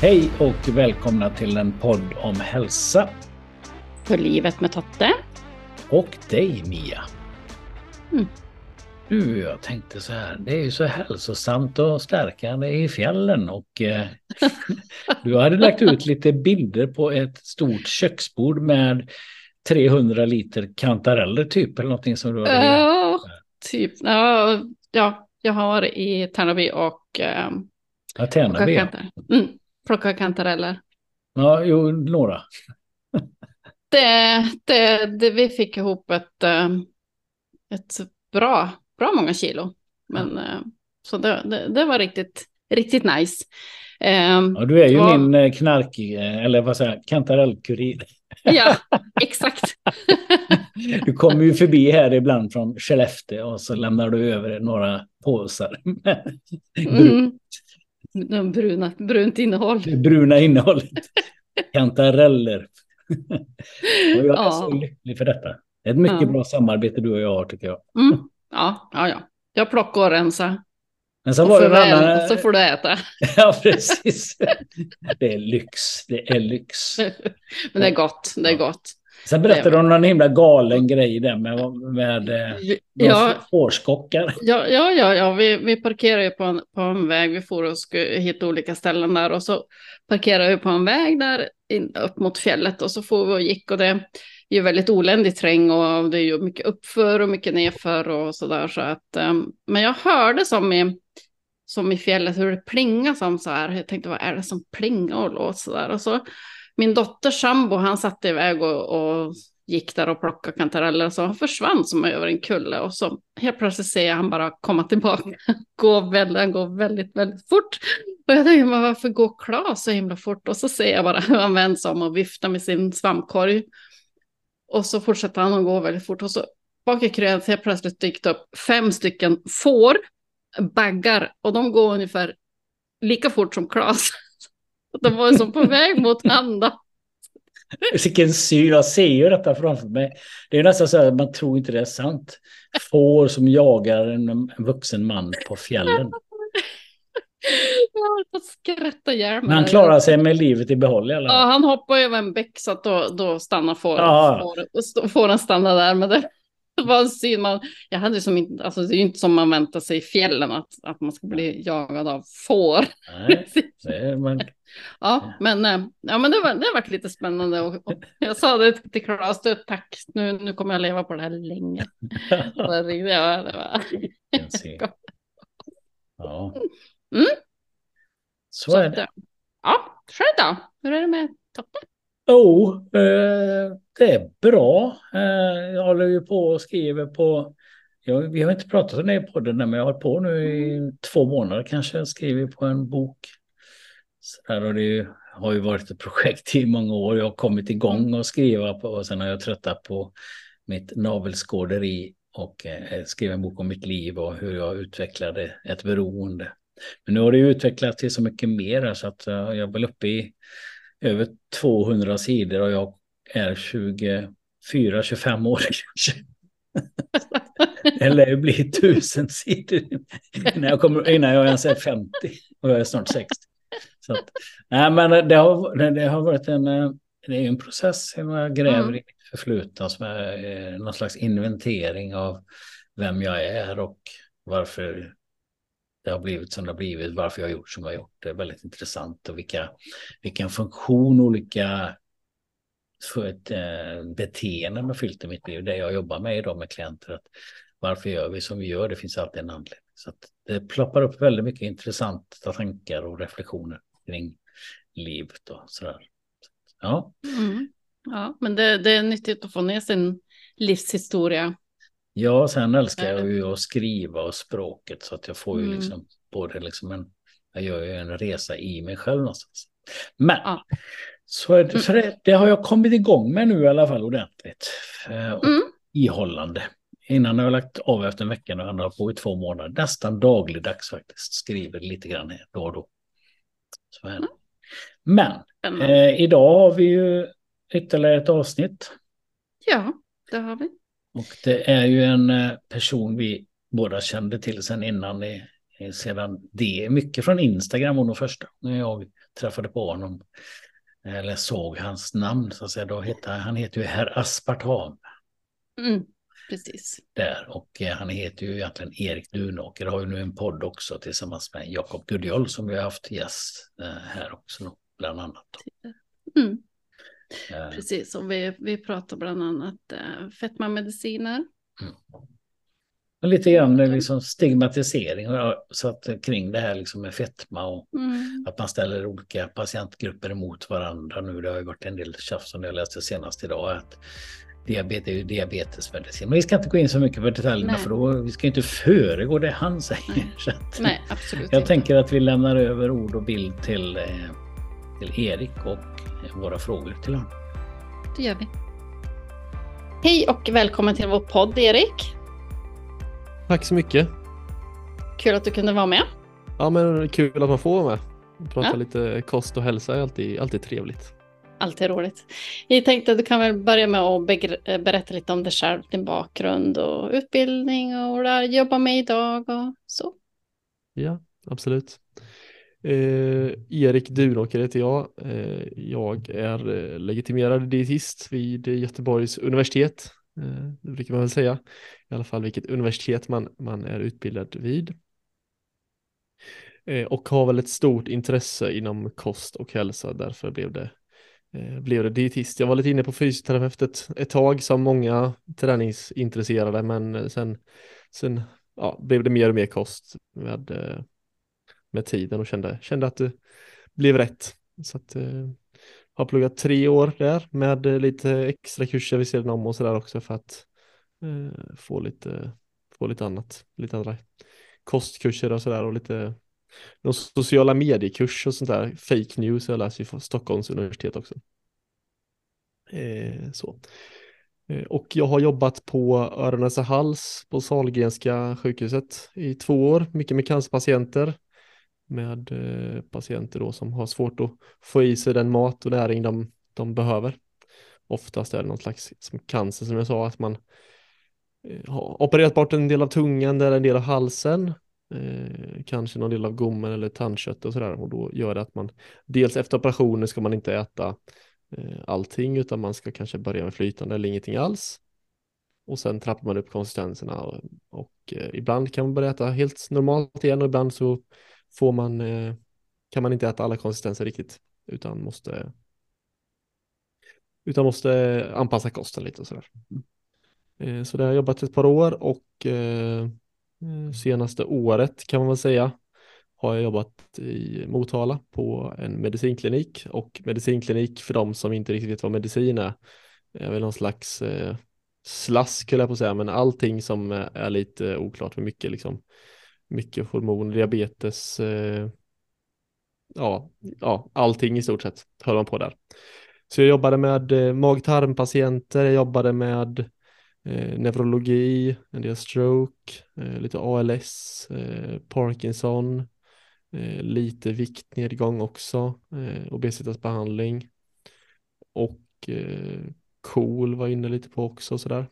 Hej och välkomna till en podd om hälsa. För livet med Totte. Och dig Mia. Mm. Du, jag tänkte så här, det är ju så hälsosamt och stärkande i fjällen och eh, du hade lagt ut lite bilder på ett stort köksbord med 300 liter kantareller typ eller någonting som du hade Ja, typ. Ja, ja, jag har i Tärnaby och eh, Ja, Tärnaby. kantar- mm, plocka kantareller. Ja, jo, några. Det, det, det, vi fick ihop ett, eh, ett bra, bra många kilo. Men eh, så det, det, det var riktigt, riktigt nice. Eh, Ja, du är ju Ja. min eh, knark, eller vad säger jag, kantarellkurir. ja, exakt. Du kommer ju förbi här ibland från Skellefteå och så lämnar du över några påsar Mm. Bruna, brunt innehåll. det bruna innehållet. Kantareller. Och jag är Ja. så lycklig för detta. Det är ett mycket Ja. bra samarbete du och jag har tycker jag. Mm. Ja, ja, ja. Jag plockar och rensar. Men så Och var det en annan... så får du äta. Ja, precis. Det är lyx. Det är lyx. Men det är gott, det är gott. Sen berättade de någon himla galen grej där med, med eh, Ja, fårskockar. ja, ja, ja, ja. Vi, vi parkerar ju på en, på en väg. Vi får och hitta olika ställen där och så parkerar vi på en väg där in, upp mot fjället och så får vi och gick och det är ju väldigt oländig terräng och det är ju mycket uppför och mycket nedför och så där så att. Um, men jag hörde som i som i fjället hur det plingar som så här. Jag tänkte vad är det som plingar och låter så där och så min dotters sambo han satte iväg och, och gick där och plockade kantareller och så han försvann som över en kulle och så helt plötsligt ser jag han bara komma tillbaka. Gå väldigt, han går väldigt, väldigt fort. Och jag tänker, men varför går Klas så himla fort? Och så ser jag bara hur han vänds om och viftar med sin svampkorg. Och så fortsätter han att gå väldigt fort och så bak i krönet helt plötsligt dykt upp fem stycken får, baggar och de går ungefär lika fort som Klas. De var som på väg mot då. Vilken syn, jag ser ju detta framför mig. Det är nästan så att man tror inte det är sant. Får som jagar en, en vuxen man på fjällen. Jag höll på att skratta ihjäl. Men han klarar sig med livet i behåll i alla Ja, fall. han hoppade över en bäck så att då, då stannar får, Ja. får, får han stanna där. Men det var en syn man, jag hade som inte, alltså det är ju inte som man väntar sig i fjällen att, att man ska bli jagad av får. Nej, det man, Ja, men, eh, ja, men det, var, det har varit lite spännande och, och jag sa det till du, tack, nu, nu kommer jag leva på det här länge. Det var riktigt- ja, det var. Ja. Mm. Så är det. att, Ja, själv då? Hur är det med Toppe? Jo, eh, det är bra. Eh, jag håller ju på och skriver på... Jag, vi har inte pratat om det i podden, men jag har hållit på nu i två månader kanske. Jag skriver på en bok. Så där, och det har ju varit ett projekt i många år. Jag har kommit igång och skriva på och sen har jag tröttat på mitt navelskåderi och eh, skriva en bok om mitt liv och hur jag utvecklade ett beroende. Men nu har det ju utvecklats till så mycket mer så att eh, jag är väl uppe i över 200 sidor och jag är 24-25 år kanske. Det lär ju bli tusen sidor innan jag, kommer, innan jag ens är 50 och jag är snart 60. Så att, nej, men det har, det, har varit en, det är en process som jag gräver Mm. i mitt förflutna som är eh, någon slags inventering av vem jag är och varför det har blivit som det har blivit, varför jag har gjort som jag har gjort. Det är väldigt intressant och vilka, vilken funktion olika för ett eh, beteende har fyllt i mitt liv. Det jag jobbar med idag med klienter. Att varför gör vi som vi gör? Det finns alltid en anledning. Så att det ploppar upp väldigt mycket intressanta tankar och reflektioner kring livet och sådär. Ja, Mm. Ja, men det, det är nyttigt att få ner sin livshistoria ja sen älskar jag ju att skriva och språket så att jag får ju Mm. liksom både liksom en, jag gör ju en resa i mig själv någonstans. Men Ja. så, är det, så det, det har jag kommit igång med nu i alla fall ordentligt. Eh, Och Mm. ihållande. Innan har jag lagt av efter en vecka och han har på i två månader. Nästan dagligdags faktiskt. Skriver lite grann här då och då. Så är det. Mm. Men eh, idag har vi ju ytterligare ett avsnitt. Ja, det har vi. Och det är ju en eh, person vi båda kände till sedan innan i sedan det. Mycket från Instagram var nog första gången jag träffade på honom. Eller såg hans namn så att säga. Då heter, han heter ju Herr Aspartam. Mm, precis. Där och eh, han heter ju egentligen Erik Dunåker. Har ju nu en podd också tillsammans med Jakob Gudjol som vi har haft gäst eh, här också bland annat. Mm. Eh. Precis, och vi, vi pratar bland annat eh, fetmamediciner. Mm. Lite grann liksom stigmatisering så att, kring det här liksom med fetma och mm. att man ställer olika patientgrupper emot varandra nu. Det har ju varit en del tjafs som jag läste senast idag. Att diabetes är ju diabetesmedicin. Men vi ska inte gå in så mycket på detaljerna Nej. för då vi ska inte föregå det han säger. Nej, Nej absolut Jag inte. tänker att vi lämnar över ord och bild till, eh, till Erik och våra frågor till honom. Det gör vi. Hej och välkommen till vår podd Erik. Tack så mycket. Kul att du kunde vara med. Ja, men kul att man får vara med. Prata ja. lite kost och hälsa är alltid, alltid trevligt. Alltid roligt. Jag tänkte att du kan väl börja med att berätta lite om dig själv, din bakgrund och utbildning och vad du jobbar med idag och så. Ja, absolut. Eh, Erik Dunåker heter jag. Eh, jag är eh, legitimerad dietist vid Göteborgs universitet. Eh, det brukar man väl säga. I alla fall vilket universitet man, man är utbildad vid. Eh, och har väl ett stort intresse inom kost och hälsa. Därför blev det, eh, blev det dietist. Jag var lite inne på fysioterapeut ett, ett tag som många träningsintresserade men eh, sen, sen ja, blev det mer och mer kost med eh, med tiden och kände, kände att det blev rätt. Så att, eh, har pluggat tre år där med eh, lite extra kurser vid sidan om och sådär också för att eh, få, lite, få lite annat, lite andra kostkurser och sådär och lite någon sociala mediekurs och sånt där, fake news jag läser ju från Stockholms universitet också. Eh, så. Eh, och jag har jobbat på öron hals på Sahlgrenska sjukhuset i två år, mycket med cancerpatienter med eh, patienter då som har svårt att få i sig den mat och näring de, de behöver. Oftast är det någon slags som cancer som jag sa, att man eh, har opererat bort en del av tungan eller en del av halsen, eh, kanske någon del av gommen eller tandkött och sådär och då gör det att man dels efter operationen ska man inte äta eh, allting utan man ska kanske börja med flytande eller ingenting alls och sen trappar man upp konsistenserna och, och eh, ibland kan man börja äta helt normalt igen och ibland så får man, eh, kan man inte äta alla konsistenser riktigt utan måste utan måste eh, anpassa kosten lite och sådär. Eh, så det har jag jobbat ett par år och senaste året kan man väl säga har jag jobbat i Motala på en medicinklinik och medicinklinik för de som inte riktigt vet vad medicin är är väl någon slags slask höll jag på att säga men allting som är lite oklart med mycket liksom mycket hormon, diabetes, eh, ja, ja, allting i stort sett höll man på där. Så jag jobbade med eh, mag-tarmpatienter, jag jobbade med eh, neurologi, en del stroke, eh, lite ALS, eh, Parkinson, eh, lite viktnedgång också, eh, obesitasbehandling och eh, KOL var inne lite på också sådär.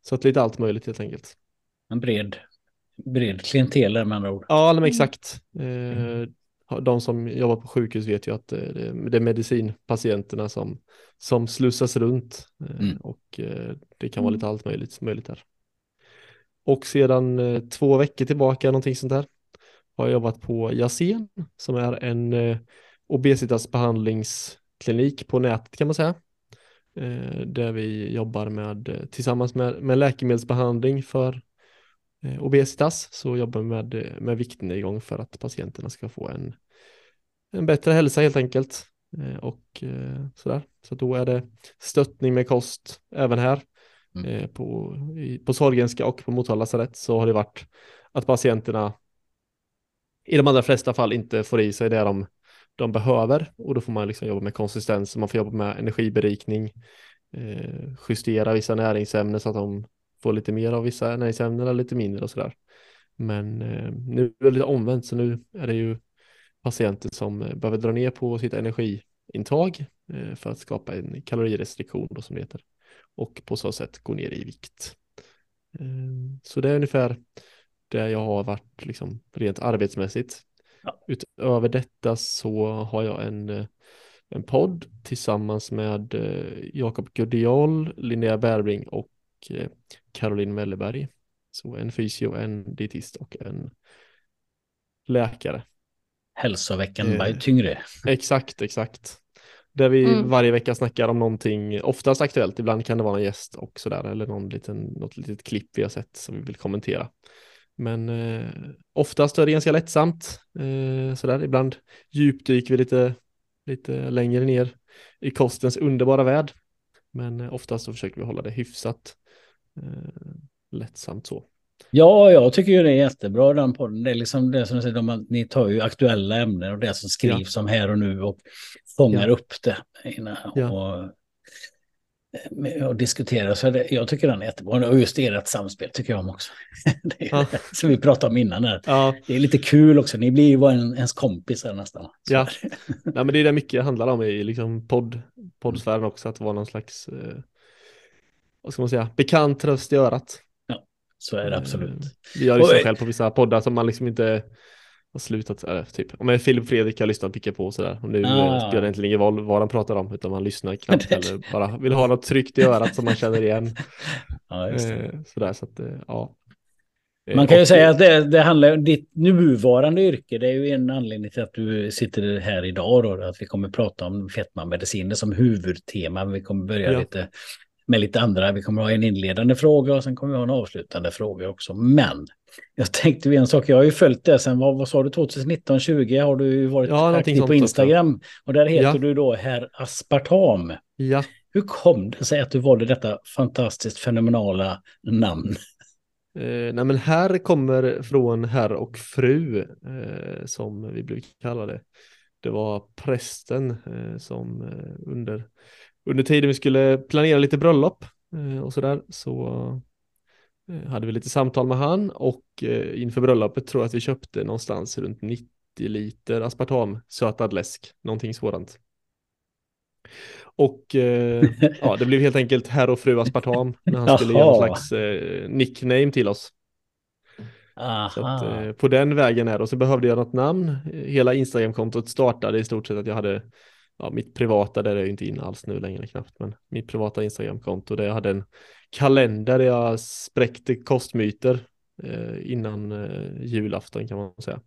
Så att lite allt möjligt helt enkelt. En bred bred klientel med andra ord. Ja, men exakt. Mm. De som jobbar på sjukhus vet ju att det är medicinpatienterna som, som slussas runt eh, mm. och eh, det kan vara lite allt möjligt, möjligt där. Och sedan två veckor tillbaka, någonting sånt där, har jag jobbat på Yasen som är en obesitasbehandlingsklinik på nätet kan man säga. Där vi jobbar med tillsammans med, med läkemedelsbehandling för Eh, obesitas så jobbar vi med, med viktnedgång för att patienterna ska få en, en bättre hälsa helt enkelt. Eh, och eh, sådär. Så då är det stöttning med kost även här. Mm. På, på Sahlgrenska och på Motala lasarett så har det varit att patienterna i de allra flesta fall inte får i sig det de, de behöver och då får man liksom jobba med konsistens, man får jobba med energiberikning, eh, justera vissa näringsämnen så att de få lite mer av vissa näringsämnen eller lite mindre och sådär. Men eh, nu är det lite omvänt så nu är det ju patienter som eh, behöver dra ner på sitt energiintag eh, för att skapa en kalorirestriktion då som det heter och på så sätt gå ner i vikt. Eh, så det är ungefär där jag har varit liksom rent arbetsmässigt. Ja. Utöver detta så har jag en, eh, en podd tillsammans med Jakob Gudiol, Linnea Bärbring och eh, Caroline Melleberg. Så en fysio, en dietist och en läkare. Hälsoveckan Eh. Tyngre. Exakt, exakt. Där vi Mm. varje vecka snackar om någonting, oftast aktuellt, ibland kan det vara en gäst och sådär, eller någon liten, något litet klipp vi har sett som vi vill kommentera. Men eh, oftast är det ganska lättsamt, eh, sådär, ibland djupdyker vi lite, lite längre ner i kostens underbara värld. Men eh, oftast så försöker vi hålla det hyfsat lättsamt så. Ja, jag tycker ju det är jättebra den podden. Det är liksom det som du säger, de, ni tar ju aktuella ämnen och det som skrivs om här och nu och fångar Ja. upp det. innan Ja. Och, eh, och diskuterar. Så det, jag tycker den är jättebra. Och just ert samspel tycker jag om också. det Ja. det som vi pratade om innan. Här. Ja, Det är lite kul också. Ni blir ju bara en, ens kompisar nästan. Så Ja. Nej, men det är det mycket handlar om i liksom podd, poddsfären också, att vara någon slags, eh, vad ska man säga, bekant röst i örat. Så är det Eh, absolut. Vi har lyssnat själv på vissa poddar som man liksom inte har slutat, eller typ, om Filip Fredrik har lyssnat mycket på och sådär, och nu Ah. ah. spelar det inte längre vad, vad han pratar om, utan man lyssnar knappt eller bara vill ha något tryckt i örat som man känner igen. Ja, just det. Eh, sådär, så att, eh, ja. Eh, Man kan ju och- säga att det, det handlar om ditt nuvarande yrke. Det är ju en anledning till att du sitter här idag. Då, att vi kommer prata om fetmamediciner som huvudtema. Vi kommer börja Ja. lite med lite andra. Vi kommer ha en inledande fråga och sen kommer vi ha en avslutande fråga också. Men jag tänkte en sak. Jag har ju följt det sen, vad, vad sa du, 2019-20 har du varit Ja, aktiv på. Instagram. Och där heter Ja. du då Herr Aspartam. Ja, Hur kom det sig att du valde detta fantastiskt fenomenala namn? Eh, nej men här kommer från herr och fru eh, som vi brukar kalla det. Det var prästen eh, som eh, under, under tiden vi skulle planera lite bröllop eh, och sådär så eh, hade vi lite samtal med han och eh, inför bröllopet tror jag att vi köpte någonstans runt 90 liter aspartam sötad läsk, någonting sådant. Och eh, ja, det blev helt enkelt herr och fru aspartam när han skulle någon Jaha. slags eh, nickname till oss. Så att, eh, på den vägen är det. Och så behövde jag något namn. Hela Instagram-kontot startade i stort sett att jag hade ja, mitt privata, där är jag ju inte inne alls nu längre knappt, men mitt privata Instagram-konto där jag hade en kalender där jag spräckte kostmyter eh, innan eh, julafton kan man säga.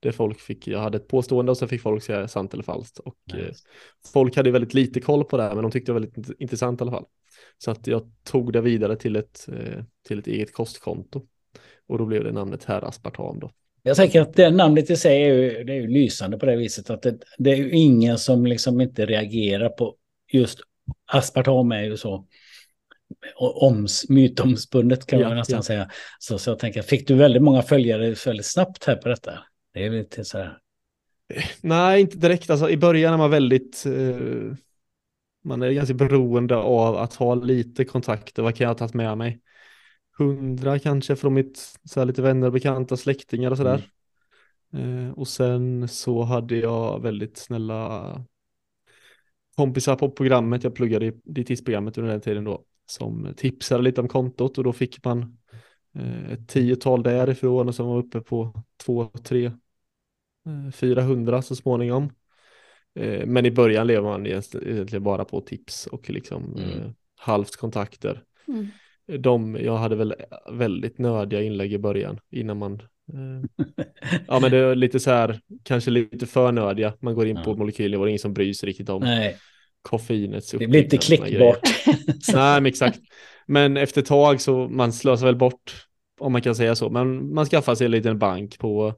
Där folk fick, jag hade ett påstående och så fick folk säga sant eller falskt. Och eh, Nice. folk hade väldigt lite koll på det här, men de tyckte det var väldigt int- intressant i alla fall. Så att jag tog det vidare till ett, eh, till ett eget kostkonto. Och då blev det namnet Herr Aspartam då. Jag tänker att det namnet i sig är ju, det är ju lysande på det viset att det, det är ju ingen som liksom inte reagerar på just aspartam är ju så oms, mytomspunnet kan man Ja, nästan ja. säga. Så, så jag tänker, fick du väldigt många följare väldigt snabbt här på detta? Det är lite så här. Nej, inte direkt. Alltså, I början är man väldigt, eh, man är ganska beroende av att ha lite kontakter. Vad kan jag ha tagit med mig? Hundra kanske från mitt, så här, lite vänner, bekanta, släktingar och sådär. Eh, och sen så hade jag väldigt snälla kompisar på programmet. Jag pluggade i dietistprogrammet under den tiden då. Som tipsade lite om kontot och då fick man eh, ett tiotal därifrån och som var uppe på två, tre, eh, 400 så småningom. Eh, Men i början lever man egentligen egentligen bara på tips och liksom Mm. eh, halvt kontakter. Mm. De, jag hade väl väldigt nördiga inlägg i början innan man eh, Ja men det är lite så här, kanske lite för nördiga. Man går in på Ja. molekylnivå, det är ingen som bryr sig riktigt om Nej, koffeinets det blir inte klickbart. Nej men exakt. Men efter ett tag så man slösar väl bort, om man kan säga så, men man skaffar sig en liten bank på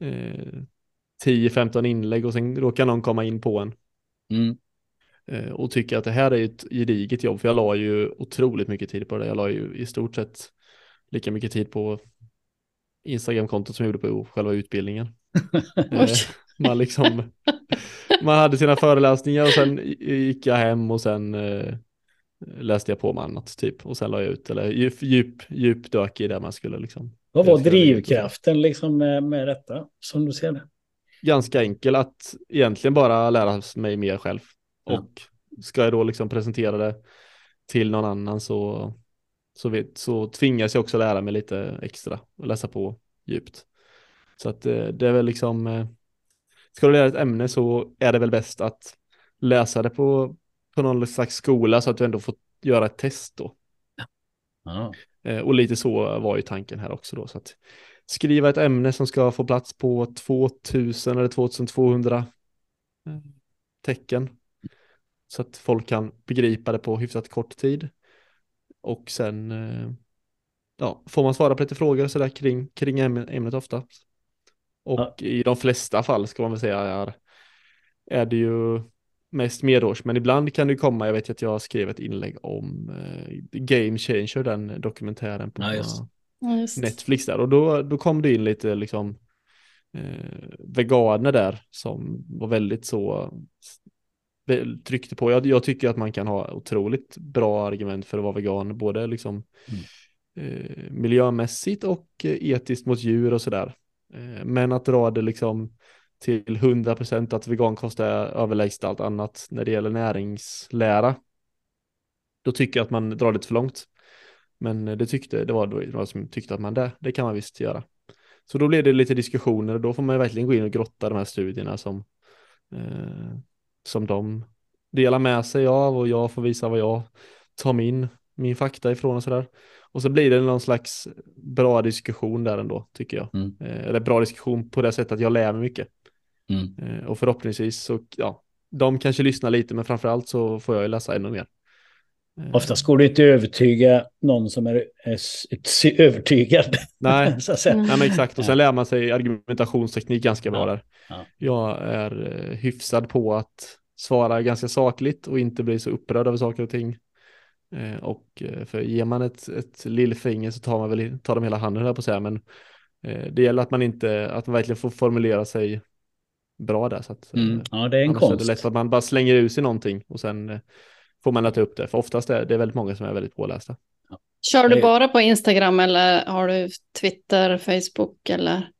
eh, 10-15 inlägg och sen råkar någon komma in på en Mm. Eh, och tycker att det här är ett gediget jobb, för jag la ju otroligt mycket tid på det. Jag la ju i stort sett lika mycket tid på Instagram-kontot som jag gjorde på själva utbildningen. Eh, man liksom, man hade sina föreläsningar och sen gick jag hem och sen eh, läste jag på med annat typ och sen la jag ut eller djup, djup, djupdök i det man skulle liksom. Vad var drivkraften liksom med, med detta, som du ser det? Ganska enkel att egentligen bara lära mig mer själv. Och ska jag då liksom presentera det till någon annan så så, vet, så tvingas jag också lära mig lite extra och läsa på djupt. Så att eh, det är väl liksom, eh, ska du lära ett ämne så är det väl bäst att läsa det på, på någon slags skola så att du ändå får göra ett test då. Ja. Eh, och lite så var ju tanken här också då. Så att skriva ett ämne som ska få plats på 2000 eller 2200 tecken. Så att folk kan begripa det på hyfsat kort tid. Och sen ja, får man svara på lite frågor sådär kring, kring ämnet ofta. Och ja. i de flesta fall ska man väl säga är, är det ju mest medårs, men ibland kan det komma, jag vet att jag skrev ett inlägg om eh, Game Changer, den dokumentären på ja, Netflix där, och då, då kom det in lite liksom eh, veganer där som var väldigt så tryckte på. Jag, jag, tycker att man kan ha otroligt bra argument för att vara vegan, både liksom mm. eh, miljömässigt och eh, etiskt mot djur och sådär. Eh, men att dra det liksom till 100% att vegankost är överlägset allt annat när det gäller näringslära. Då tycker jag att man drar lite för långt. Men det tyckte, det var några som tyckte att man det, det kan man visst göra. Så då blev det lite diskussioner och då får man verkligen gå in och grotta de här studierna som, eh, som de delar med sig av och jag får visa vad jag tar min, min fakta ifrån och sådär. Och så blir det någon slags bra diskussion där ändå, tycker jag. Mm. Eh, eller bra diskussion på det sättet att jag lär mig mycket. Mm. Eh, och förhoppningsvis så, ja, de kanske lyssnar lite, men framförallt så får jag ju läsa ännu mer. Eh. Oftast går det inte att övertyga någon som är, är, är övertygad. Nej, så Nej men exakt. Och sen lär man sig argumentationsteknik ganska bra ja. där. Ja. Jag är hyfsad på att svara ganska sakligt och inte bli så upprörd över saker och ting. Eh, och eh, för ger man ett, ett lillfinger så tar man väl tar de hela handen här på att säga, men eh, det gäller att man inte, att man verkligen får formulera sig bra där. Så att, mm. Ja, det är en konst. Är det lätt att man bara slänger ut sig någonting och sen får man lätta upp det. För oftast är det väldigt många som är väldigt pålästa. Ja. Kör du bara på Instagram eller har du Twitter, Facebook eller?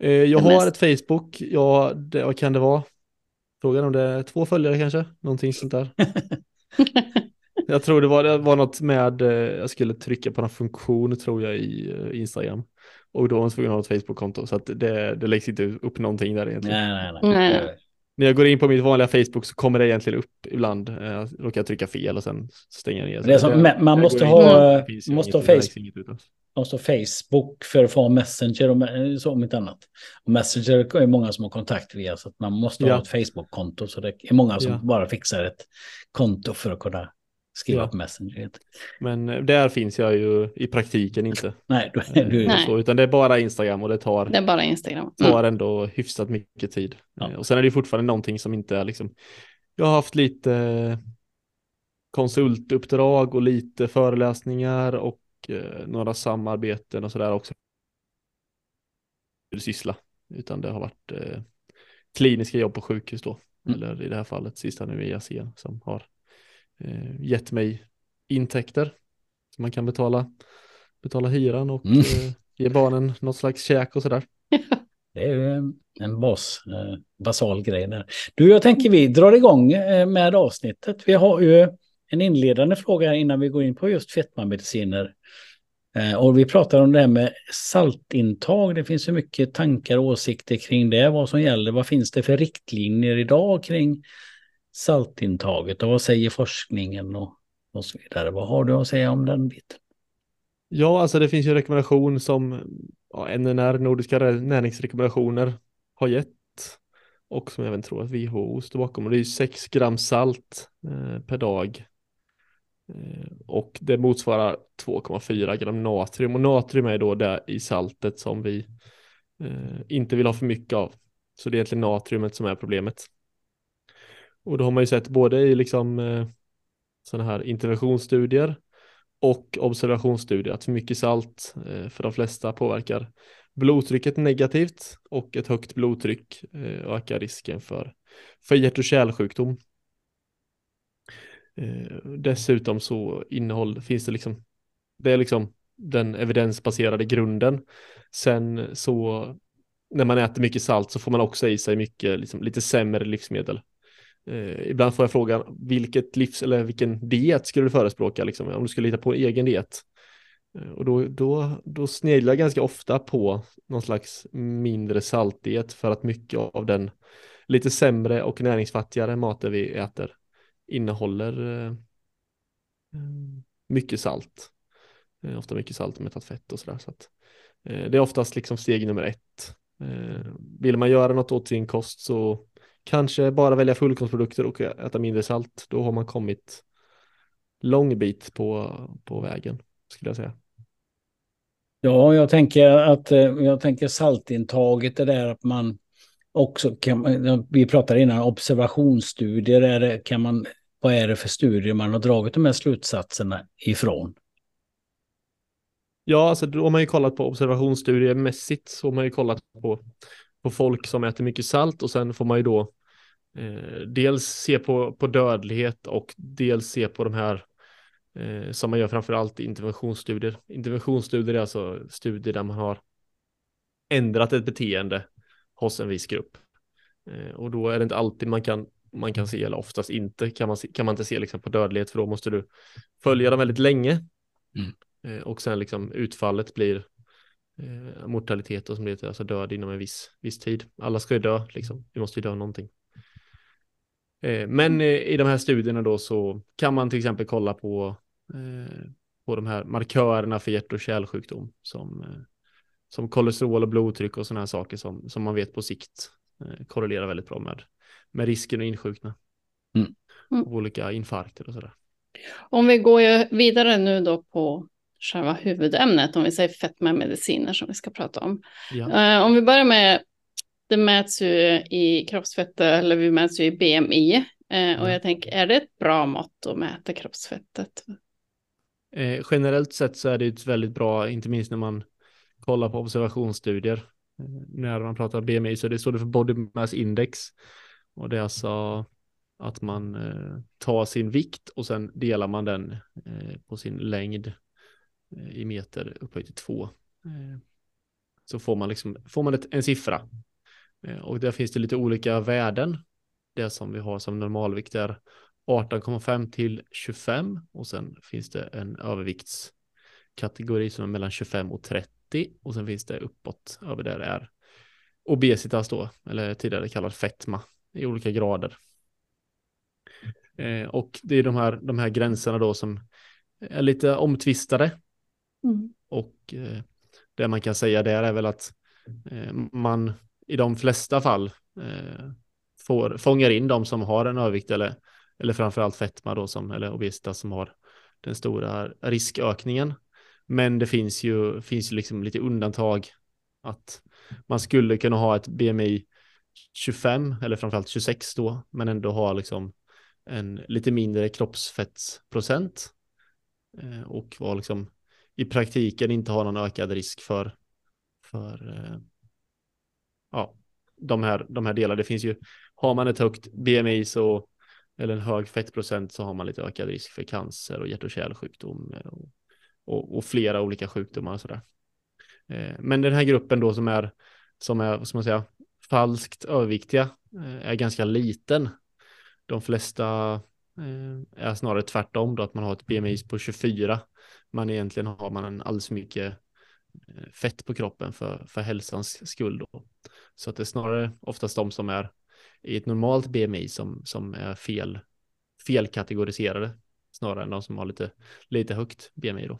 Jag har ett Facebook, ja, det, vad kan det vara? Frågan om det är två följare kanske, någonting sånt där. Jag tror det var, det var något med, eh, jag skulle trycka på någon funktion tror jag i eh, Instagram. Och då var man tvungen att ha ett Facebook-konto så att det, det läggs inte upp någonting där egentligen. Nej, nej, nej. När jag går in på mitt vanliga Facebook så kommer det egentligen upp ibland. Eh, jag råkar trycka fel och sen stänger jag ner. Det är som, det, man måste ha, måste ha Facebook. Måste ha Facebook för att få Messenger och så om inte annat. Och Messenger är många som har kontakt via så att man måste ja. ha ett Facebook-konto. Så det är många som ja. bara fixar ett konto för att kunna skriva ja. på Messenger. Men eh, där finns jag ju i praktiken inte. Nej, du, du, Nej. Så, utan det är bara Instagram och det tar, det är bara Instagram. Mm. tar ändå hyfsat mycket tid. Ja. Eh, och sen är det fortfarande någonting som inte är liksom, jag har haft lite konsultuppdrag och lite föreläsningar och eh, några samarbeten och sådär också. Syssla, utan det har varit eh, kliniska jobb på sjukhus då. Mm. Eller i det här fallet sista nu i ASEAN som har eh, gett mig intäkter. Så man kan betala, betala hyran och mm. eh, ge barnen något slags käk och sådär. Det är ju en bas, eh, basal grej där. Du, jag tänker vi drar igång eh, med avsnittet. Vi har ju en inledande fråga innan vi går in på just fetmamediciner. Eh, och vi pratar om det här med saltintag. Det finns så mycket tankar och åsikter kring det, vad som gäller. Vad finns det för riktlinjer idag kring saltintaget och vad säger forskningen och, och så vidare. Vad har du att säga om den biten? Ja, alltså det finns ju rekommendation som ja, NNR, Nordiska näringsrekommendationer, har gett och som jag även tror att WHO står bakom. Och det är 6 gram salt eh, per dag. Eh, och det motsvarar 2,4 gram natrium. Och natrium är då det i saltet som vi eh, inte vill ha för mycket av. Så det är egentligen natriumet som är problemet. Och då har man ju sett både i liksom eh, sådana här interventionsstudier och observationsstudier att för mycket salt eh, för de flesta påverkar blodtrycket negativt och ett högt blodtryck eh, ökar risken för, för hjärt och kärlsjukdom. Eh, dessutom så innehåll finns det liksom, det är liksom den evidensbaserade grunden. Sen så när man äter mycket salt så får man också i sig mycket, liksom, lite sämre livsmedel Eh, ibland får jag frågan vilket livs eller vilken diet skulle du förespråka liksom, om du skulle hitta på egen diet. Eh, och då, då, då sneglar jag ganska ofta på någon slags mindre saltdiet för att mycket av den lite sämre och näringsfattigare maten vi äter innehåller eh, eh mycket salt. Eh, ofta mycket salt och mättat fett och sådär. Så att, eh, det är oftast liksom steg nummer ett. Eh, vill man göra något åt sin kost så kanske bara välja fullkornsprodukter och äta mindre salt. Då har man kommit lång bit på, på vägen skulle jag säga. Ja, jag tänker att jag tänker saltintaget är där att man också kan, vi pratade innan observationsstudier, är det, kan man, vad är det för studier man har dragit de här slutsatserna ifrån? Ja, alltså då har man ju kollat på observationsstudier mässigt så har man ju kollat på, på folk som äter mycket salt och sen får man ju då eh, dels se på, på dödlighet och dels se på de här eh, som man gör framför allt i interventionsstudier. Interventionsstudier är alltså studier där man har ändrat ett beteende hos en viss grupp. Eh, och då är det inte alltid man kan man kan se, eller oftast inte, kan man, kan man inte se liksom på dödlighet, för då måste du följa dem väldigt länge. Mm. Eh, och sen liksom utfallet blir eh, mortalitet och som blir alltså död inom en viss, viss tid. Alla ska ju dö, liksom. Vi måste ju dö någonting. Eh, men eh, i de här studierna då så kan man till exempel kolla på, eh, på de här markörerna för hjärt och kärlsjukdom som, som kolesterol och blodtryck och sådana här saker som, som man vet på sikt korrelerar väldigt bra med, med risken att insjukna. Mm. Mm. Olika infarkter och sådär. Om vi går vidare nu då på själva huvudämnet, om vi säger fetmamediciner som vi ska prata om. Ja. Om vi börjar med, det mäts ju i kroppsfettet, eller vi mäts ju i BMI. Ja. Och jag tänker, är det ett bra mått att mäta kroppsfettet? Eh, generellt sett så är det ett väldigt bra, inte minst när man kollar på observationsstudier. Eh, när man pratar BMI så det står det för Body Mass Index. Och det är alltså att man eh, tar sin vikt och sen delar man den eh, på sin längd Eh, i meter upphöjt till två. Eh, så får man, liksom, får man ett, en siffra. Eh, och där finns det lite olika värden. Det som vi har som normalvikt är 18,5 till 25 och sen finns det en överviktskategori som är mellan 25 och 30 och sen finns det uppåt över där är obesitas då, eller tidigare kallad fetma i olika grader. och det är de här, de här gränserna då som är lite omtvistade Mm. Och eh, det man kan säga där är väl att eh, man i de flesta fall eh, får, fångar in de som har en övervikt eller, eller framförallt fetma då som, eller obesitas som har den stora riskökningen. Men det finns ju, finns ju liksom lite undantag att man skulle kunna ha ett BMI 25 eller framförallt 26 då, men ändå ha liksom en lite mindre kroppsfettsprocent eh, och vara liksom i praktiken inte ha någon ökad risk för, för eh, ja, de, här, de här delarna. Det finns ju, har man ett högt BMI så, eller en hög fettprocent så har man lite ökad risk för cancer och hjärt och kärlsjukdom eh, och, och, och flera olika sjukdomar och sådär. Eh, men den här gruppen då som är, som är, vad ska man säga, falskt överviktiga eh, är ganska liten. De flesta är snarare tvärtom då att man har ett BMI på 24 man egentligen har man en alldeles för mycket fett på kroppen för, för hälsans skull då. Så att det är snarare oftast de som är i ett normalt BMI som, som är fel, felkategoriserade snarare än de som har lite, lite högt BMI då.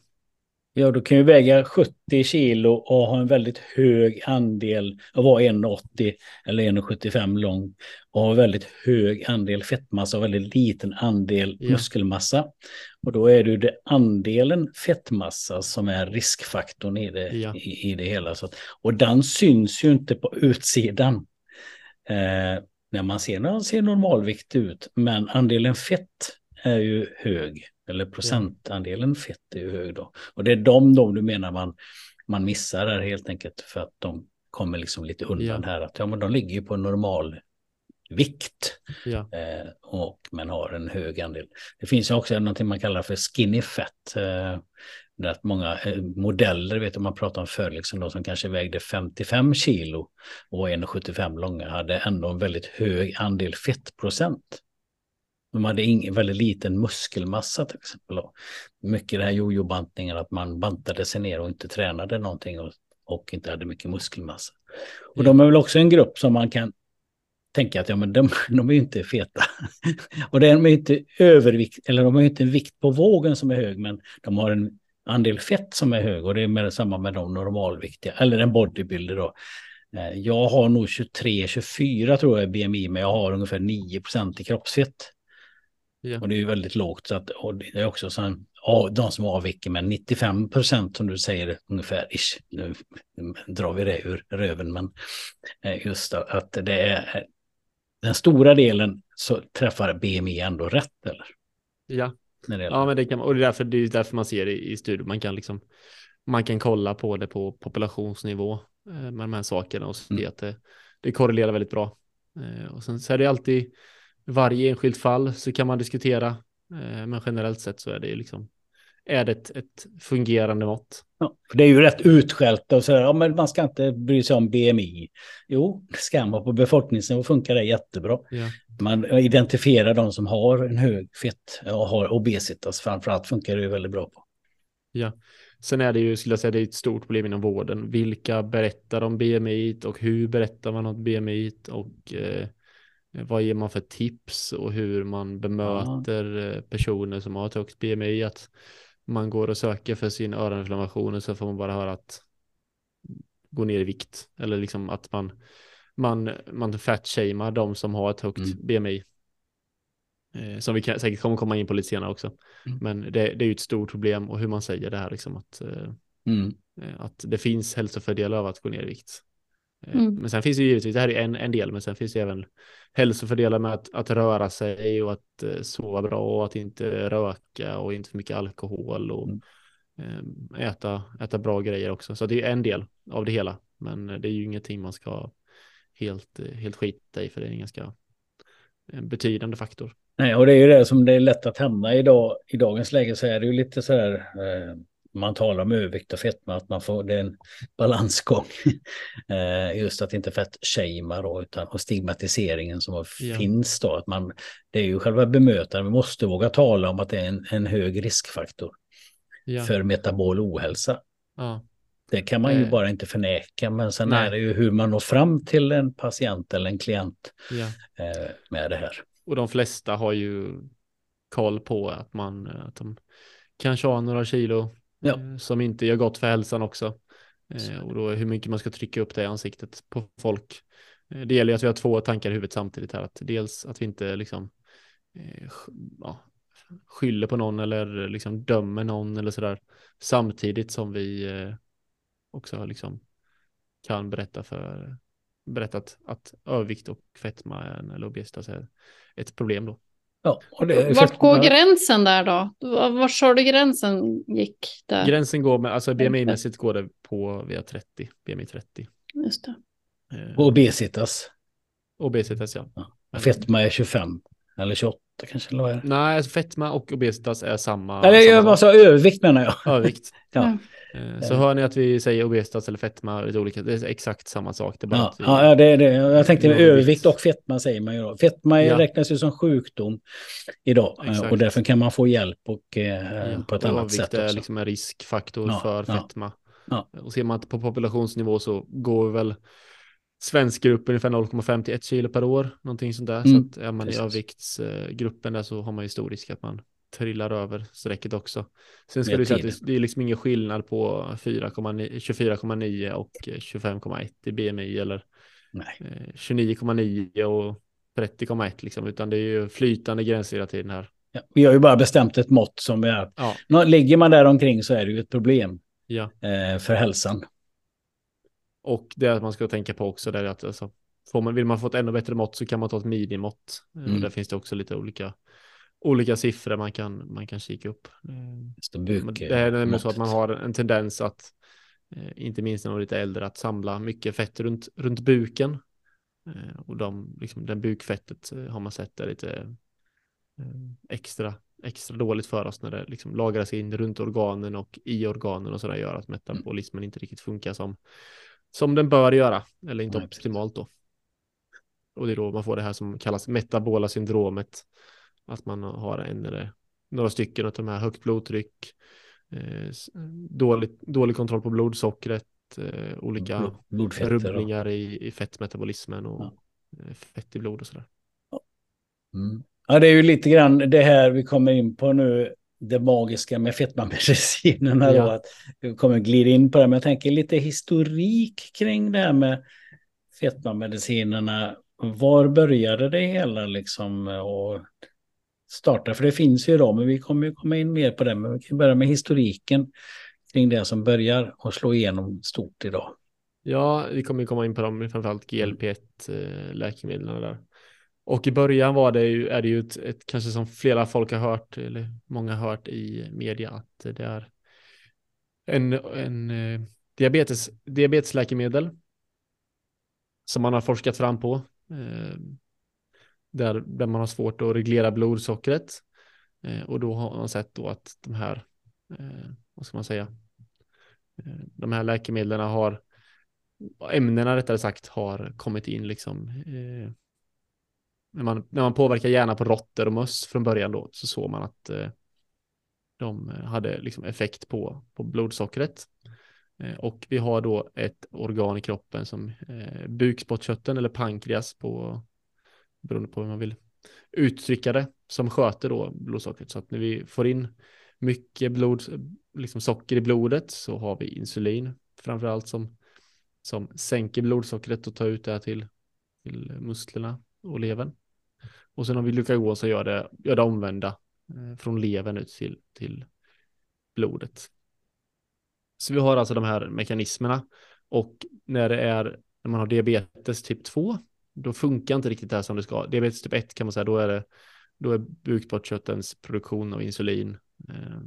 Ja, du kan ju väga 70 kilo och ha en väldigt hög andel och vara 1,80 eller 1,75 lång och ha väldigt hög andel fettmassa och väldigt liten andel ja. muskelmassa. Och då är det det andelen fettmassa som är riskfaktorn i det, ja. i, i, det hela. Så att, och den syns ju inte på utsidan. Eh, när man ser, när man ser normalvikt ut, men andelen fett är ju hög. Eller procentandelen fett är ju hög då. Och det är de då du menar man, man missar där helt enkelt för att de kommer liksom lite undan ja. här. Att ja, men de ligger ju på normal vikt. Ja. Eh, och men har en hög andel. Det finns ju också någonting man kallar för skinny fat. Eh, att många eh, modeller, vet du, man pratar om förr, liksom de som kanske vägde 55 kilo och 1,75 långa hade ändå en väldigt hög andel fettprocent. De hade ingen, väldigt liten muskelmassa till exempel. Och mycket det här jojo-bantningen, att man bantade sig ner och inte tränade någonting och, och inte hade mycket muskelmassa. Och de är väl också en grupp som man kan tänka att ja, men de, de är ju inte feta. och de är inte övervikt, eller de har ju inte en vikt på vågen som är hög, men de har en andel fett som är hög och det är med samma med de normalviktiga, eller en bodybuilder då. Eh, jag har nog 23-24 tror jag BMI, men jag har ungefär 9 i kroppsfett. Ja. Och det är ju väldigt lågt. Så att, och det är också så de som avviker med 95 procent som du säger ungefär. Ish, nu drar vi det ur röven, men eh, just att det är den stora delen så träffar BMI ändå rätt eller? Ja, ja men det kan och det är därför, det är därför man ser det i studier. Man kan liksom man kan kolla på det på populationsnivå eh, med de här sakerna och se mm. att det, det korrelerar väldigt bra. Eh, och sen så är det alltid varje enskilt fall så kan man diskutera, eh, men generellt sett så är det liksom är det ett, ett fungerande mått. Ja, för det är ju rätt utskällt och sådär, ja men man ska inte bry sig om BMI. Jo, det ska man på befolkningsnivå funkar det jättebra. Ja. Man identifierar de som har en hög fett och har obesitas framförallt funkar det ju väldigt bra på. Ja, sen är det ju, skulle jag säga, det är ett stort problem inom vården. Vilka berättar om BMI och hur berättar man om BMI och eh, vad ger man för tips och hur man bemöter ja. Eh, personer som har ett högt BMI. Att man går och söker för sin öroninflammation och så får man bara höra att gå ner i vikt eller liksom att man man, man fat-shamear de som har ett högt mm. BMI. Eh, som vi kan, säkert kommer komma in på lite senare också. Mm. Men det, det, är ju ett stort problem och hur man säger det här liksom att, eh, mm. Eh, att det finns hälsofördelar av att gå ner i vikt. Eh, mm. Men sen finns det givetvis, det här är en, en del, men sen finns det även hälsofördelar med att, att röra sig och att uh, sova bra och att inte röka och inte för mycket alkohol och mm. uh, äta, äta bra grejer också. Så det är en del av det hela, men det är ju ingenting man ska helt, helt skita i för det är en ganska betydande faktor. Nej, och det är ju det som det är lätt att hamna idag. I dagens läge så är det ju lite så här eh, man talar om övervikt och fetma, att man får, det är en balansgång. Eh, just att inte fett shamea då, utan och stigmatiseringen som ja. finns då. Att man, det är ju själva bemötandet, vi måste våga tala om att det är en, en hög riskfaktor ja. för metabol ohälsa. Ja. Det kan man ju eh. bara inte förneka, men sen Nej. är det ju hur man når fram till en patient eller en klient eh, med det här. Och de flesta har ju koll på att man att de kanske har några kilo ja. Eh, som inte gör gott för hälsan också. Eh, och då hur mycket man ska trycka upp det i ansiktet på folk. Eh, det gäller ju att vi har två tankar i huvudet samtidigt här. Att dels att vi inte liksom ja, skyller på någon eller liksom dömer någon eller sådär. Samtidigt som vi också liksom kan berätta för berättat att övervikt och fetma eller obesitas är ett problem då. Ja, det, Vart går gränsen där då? Var sa du gränsen gick där? Gränsen går med, alltså BMI-mässigt går det på via 30, BMI 30. Just det. Eh, obesitas. Obesitas, ja. ja. Fetma är 25 eller 28 kanske, eller vad är det? Nej, alltså fetma och obesitas är samma. Eller jag bara sa övervikt menar jag. Övervikt. ja. Eh, så hör ni att vi säger obesitas eller fetma, lite olika, det är exakt samma sak. Det ja, vi, ja, det är det. Jag tänkte övervikt. övervikt och fetma säger man ju då. Fetma ja. räknas ju som sjukdom idag eh, exakt. och därför kan man få hjälp och, eh, ja, på ett annat sätt. Övervikt är liksom en riskfaktor för fetma. Och ser man på populationsnivå så går väl svensk grupp ungefär 0,5 till 1 kilo per år, någonting sånt där. Mm. Så att är man Precis. i överviktsgruppen där så har man ju stor risk att man trillar över strecket också. Sen ska du säga att det, är liksom ingen skillnad på 24,9 och 25,1 i BMI eller 29,9 eh, och 30,1 liksom, utan det är ju flytande gränser hela tiden här. Ja, vi har ju bara bestämt ett mått som är. Ja. Ligger man där omkring så är det ju ett problem ja. eh, för hälsan. Och det att man ska tänka på också där att alltså, får man, vill man få ett ännu bättre mått så kan man ta ett minimått. Mm. Och där finns det också lite olika olika siffror man kan, man kan kika upp. Det, buk, det är nämligen så att man har en tendens att, eh, inte minst när man är lite äldre, att samla mycket fett runt, runt buken. Eh, och de, liksom, den bukfettet eh, har man sett är lite extra, extra dåligt för oss när det liksom lagras in runt organen och i organen och sådär gör att metabolismen inte riktigt funkar som, som den bör göra, eller inte Nej, optimalt då. Och det är då man får det här som kallas metabola syndromet att man har en eller några stycken av de här högt blodtryck, eh, dålig, dålig kontroll på blodsockret, eh, olika rubbningar i, i fettmetabolismen och ja. Eh, fett i blod och sådär. Mm. Ja, det är ju lite grann det här vi kommer in på nu, det magiska med fetmamedicinerna. Ja. Då, att vi kommer glida in på det, men jag tänker lite historik kring det här med fetmamedicinerna. Var började det hela liksom och starta? För det finns ju idag, men vi kommer ju komma in mer på det. Men vi kan börja med historiken kring det som börjar och slå igenom stort idag. Ja, vi kommer komma in på dem, framförallt GLP-1-läkemedlen eh, där. Och i början var det ju, är det ju ett, ett, kanske som flera folk har hört, eller många har hört i media, att det är en, en eh, diabetes, diabetesläkemedel som man har forskat fram på. Eh, där, där man har svårt att reglera blodsockret. Eh, och då har man sett då att de här, eh, vad ska man säga, eh, de här läkemedlen har, ämnena rättare sagt, har kommit in liksom eh, när man, när man påverkar hjärnan på råttor och möss från början då så såg man att eh, de eh, hade liksom effekt på, på blodsockret. Eh, och vi har då ett organ i kroppen som eh, bukspottkörteln eller pankreas på beroende på hur man vill uttrycka det som sköter då blodsockret. Så att när vi får in mycket blod, liksom socker i blodet så har vi insulin framförallt som, som sänker blodsockret och tar ut det till, till musklerna och levern. Och sen har vi glukagon som gör det, gör det omvända eh, från levern ut till, till blodet. Så vi har alltså de här mekanismerna och när det är när man har diabetes typ 2 då funkar inte riktigt det här som det ska. Diabetes typ 1 kan man säga, då är det då är bukspottkörtelns produktion av insulin eh,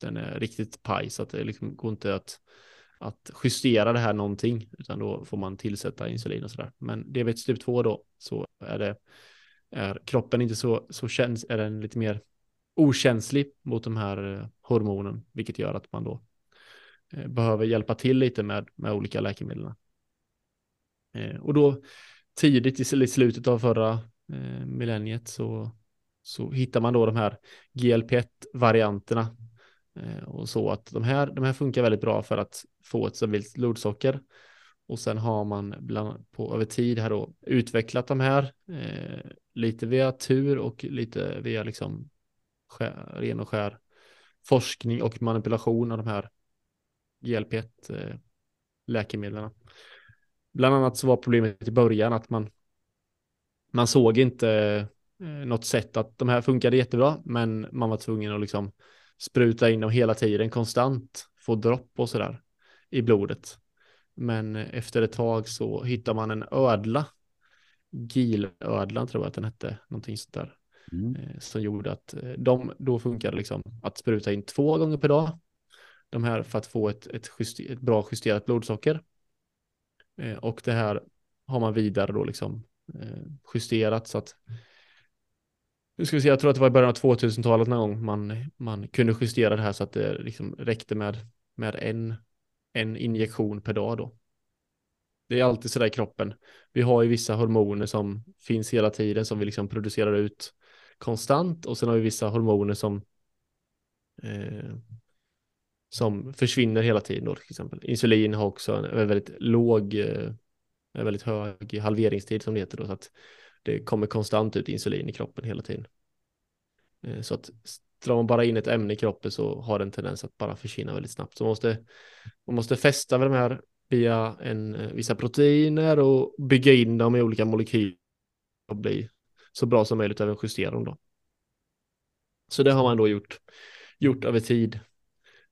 den är riktigt paj så att det liksom går inte att att justera det här någonting utan då får man tillsätta insulin och sådär. Men diabetes typ 2 då så är det är kroppen inte så, så känns, är den lite mer okänslig mot de här eh, hormonen, vilket gör att man då eh, behöver hjälpa till lite med, med olika läkemedel. Eh, och då tidigt i slutet av förra millenniet så, så hittar man då de här GLP-1-varianterna och så att de här, de här funkar väldigt bra för att få ett stabilt blodsocker. Och sen har man bland, på över tid här då utvecklat de här eh, lite via tur och lite via liksom skär, ren och skär forskning och manipulation av de här GLP-1 eh, läkemedlen. Bland annat så var problemet i början att man man såg inte eh, något sätt att de här funkade jättebra, men man var tvungen att liksom spruta in dem hela tiden konstant, få dropp och sådär i blodet. Men efter ett tag så hittar man en ödla, gilödlan tror jag att den hette, någonting sånt där, mm. Eh, som gjorde att eh, de då funkade liksom att spruta in två gånger per dag. De här för att få ett, ett, juster, ett bra justerat blodsocker. Eh, och det här har man vidare då liksom justerat så att nu ska vi se, jag tror att det var i början av 2000-talet någon gång man, man kunde justera det här så att det liksom räckte med, med en en injektion per dag då. Det är alltid sådär i kroppen. Vi har ju vissa hormoner som finns hela tiden som vi liksom producerar ut konstant och sen har vi vissa hormoner som eh, som försvinner hela tiden då till exempel. Insulin har också en väldigt låg, eh, en väldigt hög halveringstid som det heter då så att det kommer konstant ut insulin i kroppen hela tiden. Eh, så att drar man bara in ett ämne i kroppen så har den tendens att bara försvinna väldigt snabbt. Så man måste, man måste fästa med de här via en, eh, vissa proteiner och bygga in dem i olika molekyler och bli så bra som möjligt även justera dem då. Så det har man då gjort, gjort över tid.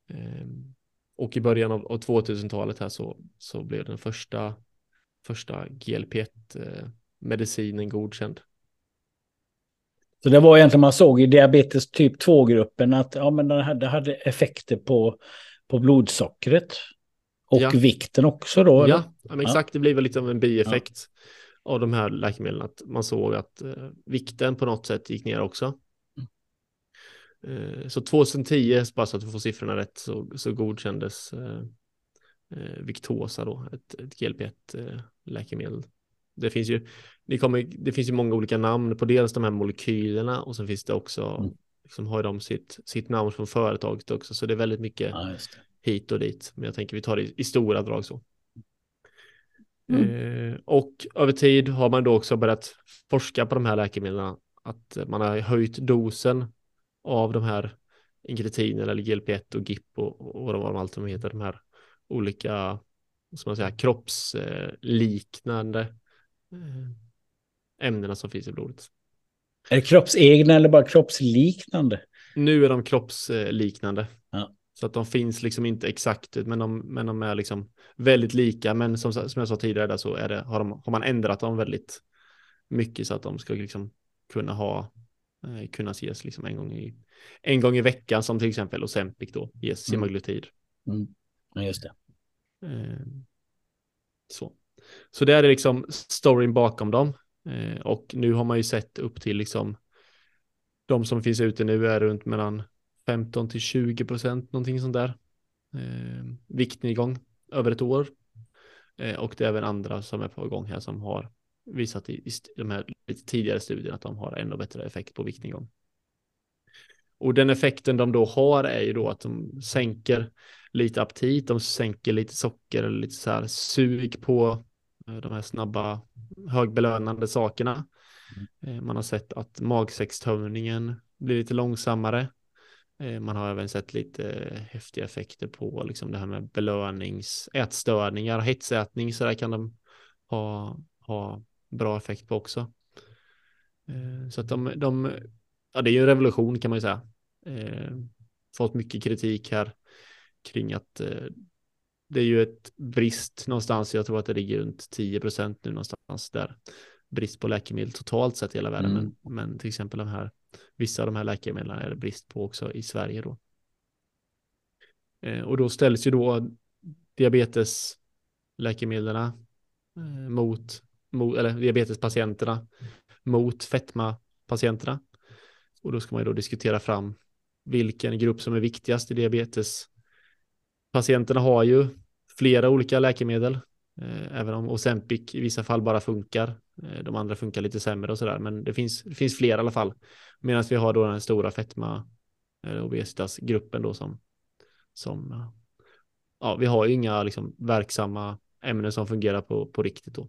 Ehm, och i början av, av 2000-talet här så, så blev den första, första GLP-1-medicinen godkänd. Så det var egentligen man såg i diabetes typ 2-gruppen att ja, men det hade, hade effekter på, på blodsockret. Och ja. vikten också då? Ja, men exakt. Ja. Det blir väl lite av en bieffekt ja. av de här läkemedlen. Att man såg att eh, vikten på något sätt gick ner också. Mm. Eh, så 2010, bara så att vi får siffrorna rätt, så, så godkändes eh, eh Victosa då, ett, ett GLP-1 eh, Det finns ju, det, kommer, det finns ju många olika namn på dels de här molekylerna och så finns det också, mm. liksom har de sitt, sitt namn från företaget också, så det är väldigt mycket ja, hit och dit. Men jag tänker vi tar det i, i stora drag så. Mm. Eh, och över tid har man då också börjat forska på de här läkemedlen, att man har höjt dosen av de här inkretiner eller GLP-1 och GIP och, och vad de allt de heter, de här olika, som man säger, kroppsliknande eh, ämnena som finns i blodet. Är det kroppsegna eller bara kroppsliknande? Nu är de kroppsliknande. Ja. Så att de finns liksom inte exakt, men de, men de är liksom väldigt lika. Men som, som jag sa tidigare där så är det, har, de, har man ändrat dem väldigt mycket så att de ska liksom kunna ha, eh, kunna ses liksom en gång i, en gång i veckan som till exempel Ozempic då ges mm. semaglutid. Mm. Ja, just det. Eh, så. så det är liksom storyn bakom dem. Eh, och nu har man ju sett upp till liksom de som finns ute nu är runt mellan 15 till 20 procent, någonting sånt där. Eh, viktnedgång över ett år. Eh, och det är även andra som är på gång här som har visat i, i de här lite tidigare studierna att de har ännu bättre effekt på viktnedgång. Och den effekten de då har är ju då att de sänker lite aptit, de sänker lite socker eller lite så här sug på eh, de här snabba högbelönande sakerna. Mm. Eh, man har sett att magsäckstömningen blir lite långsammare. Eh, man har även sett lite häftiga effekter på liksom det här med belönings, ätstörningar, hetsätning, så där kan de ha, ha bra effekt på också. Så att de, de, ja det är ju en revolution kan man ju säga. Fått mycket kritik här kring att eh, det är ju ett brist någonstans. Jag tror att det ligger runt 10 procent nu någonstans där. Brist på läkemedel totalt sett i hela världen. Mm. Men, men, till exempel de här, vissa av de här läkemedlen är det brist på också i Sverige då. Eh, och då ställs ju då diabetesläkemedlen eh, mot, mot, eller diabetespatienterna mot fetmapatienterna. Och då ska man ju då diskutera fram vilken grupp som är viktigast i diabetes Patienterna har ju flera olika läkemedel, även om Ozempic i vissa fall bara funkar. Eh, de andra funkar lite sämre och sådär, men det finns, det finns fler i alla fall. Medan vi har då den stora fetma, eh, obesitasgruppen då som, som, ja, vi har ju inga liksom verksamma ämnen som fungerar på, på riktigt då.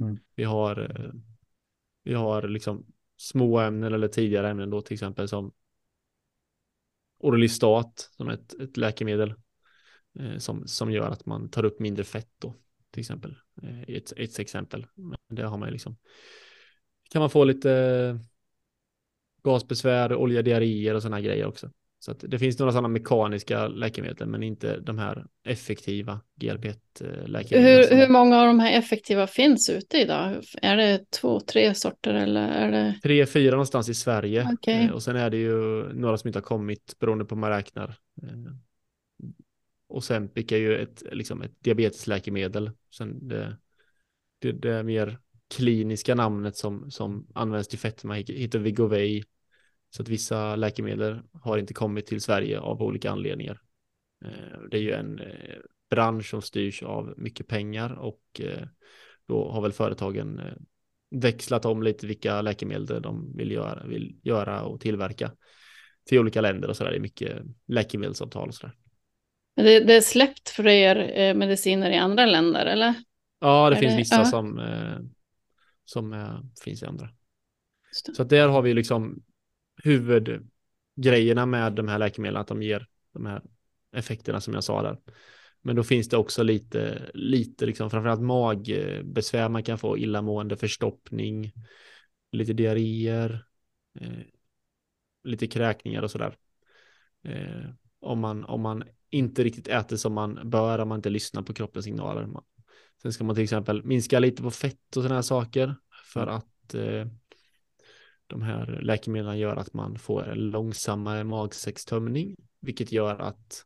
Mm. Vi har, vi har liksom små ämnen eller tidigare ämnen då till exempel som Orlistat som ett, ett läkemedel eh, som, som gör att man tar upp mindre fett då, till exempel. Eh, ett, ett exempel. Men det har man ju liksom. Kan man få lite gasbesvär, oljediarréer och sådana grejer också. Så att det finns några sådana mekaniska läkemedel, men inte de här effektiva GLP-läkemedlen. Hur, hur många av de här effektiva finns ute idag? Är det två, tre sorter eller är det? Tre, fyra någonstans i Sverige. Okay. Eh, och sen är det ju några som inte har kommit beroende på hur man räknar. Eh, Ozempic är ju ett, liksom ett diabetesläkemedel. Sen det, det, det mer kliniska namnet som, som används till fetma heter Vigovei. Så att vissa läkemedel har inte kommit till Sverige av olika anledningar. Eh, det är ju en eh, bransch som styrs av mycket pengar och eh, då har väl företagen växlat om lite vilka läkemedel de vill göra, vill göra och tillverka till olika länder och så där. Det är mycket läkemedelsavtal och så där. Men det, det är släppt för er eh, mediciner i andra länder, eller? Ja, det är finns det? vissa ja. som, eh, som eh, finns i andra. Så där har vi liksom huvudgrejerna med de här läkemedlen, att de ger de här effekterna som jag sa där. Men då finns det också lite, lite liksom framförallt magbesvär man kan få, illamående, förstoppning, lite diarréer, eh, lite kräkningar och sådär. Eh, om, man, om man inte riktigt äter som man bör om man inte lyssnar på kroppens signaler. Sen ska man till exempel minska lite på fett och sådana här saker för att eh, de här läkemedlen gör att man får en långsammare magsäckstömning, vilket gör att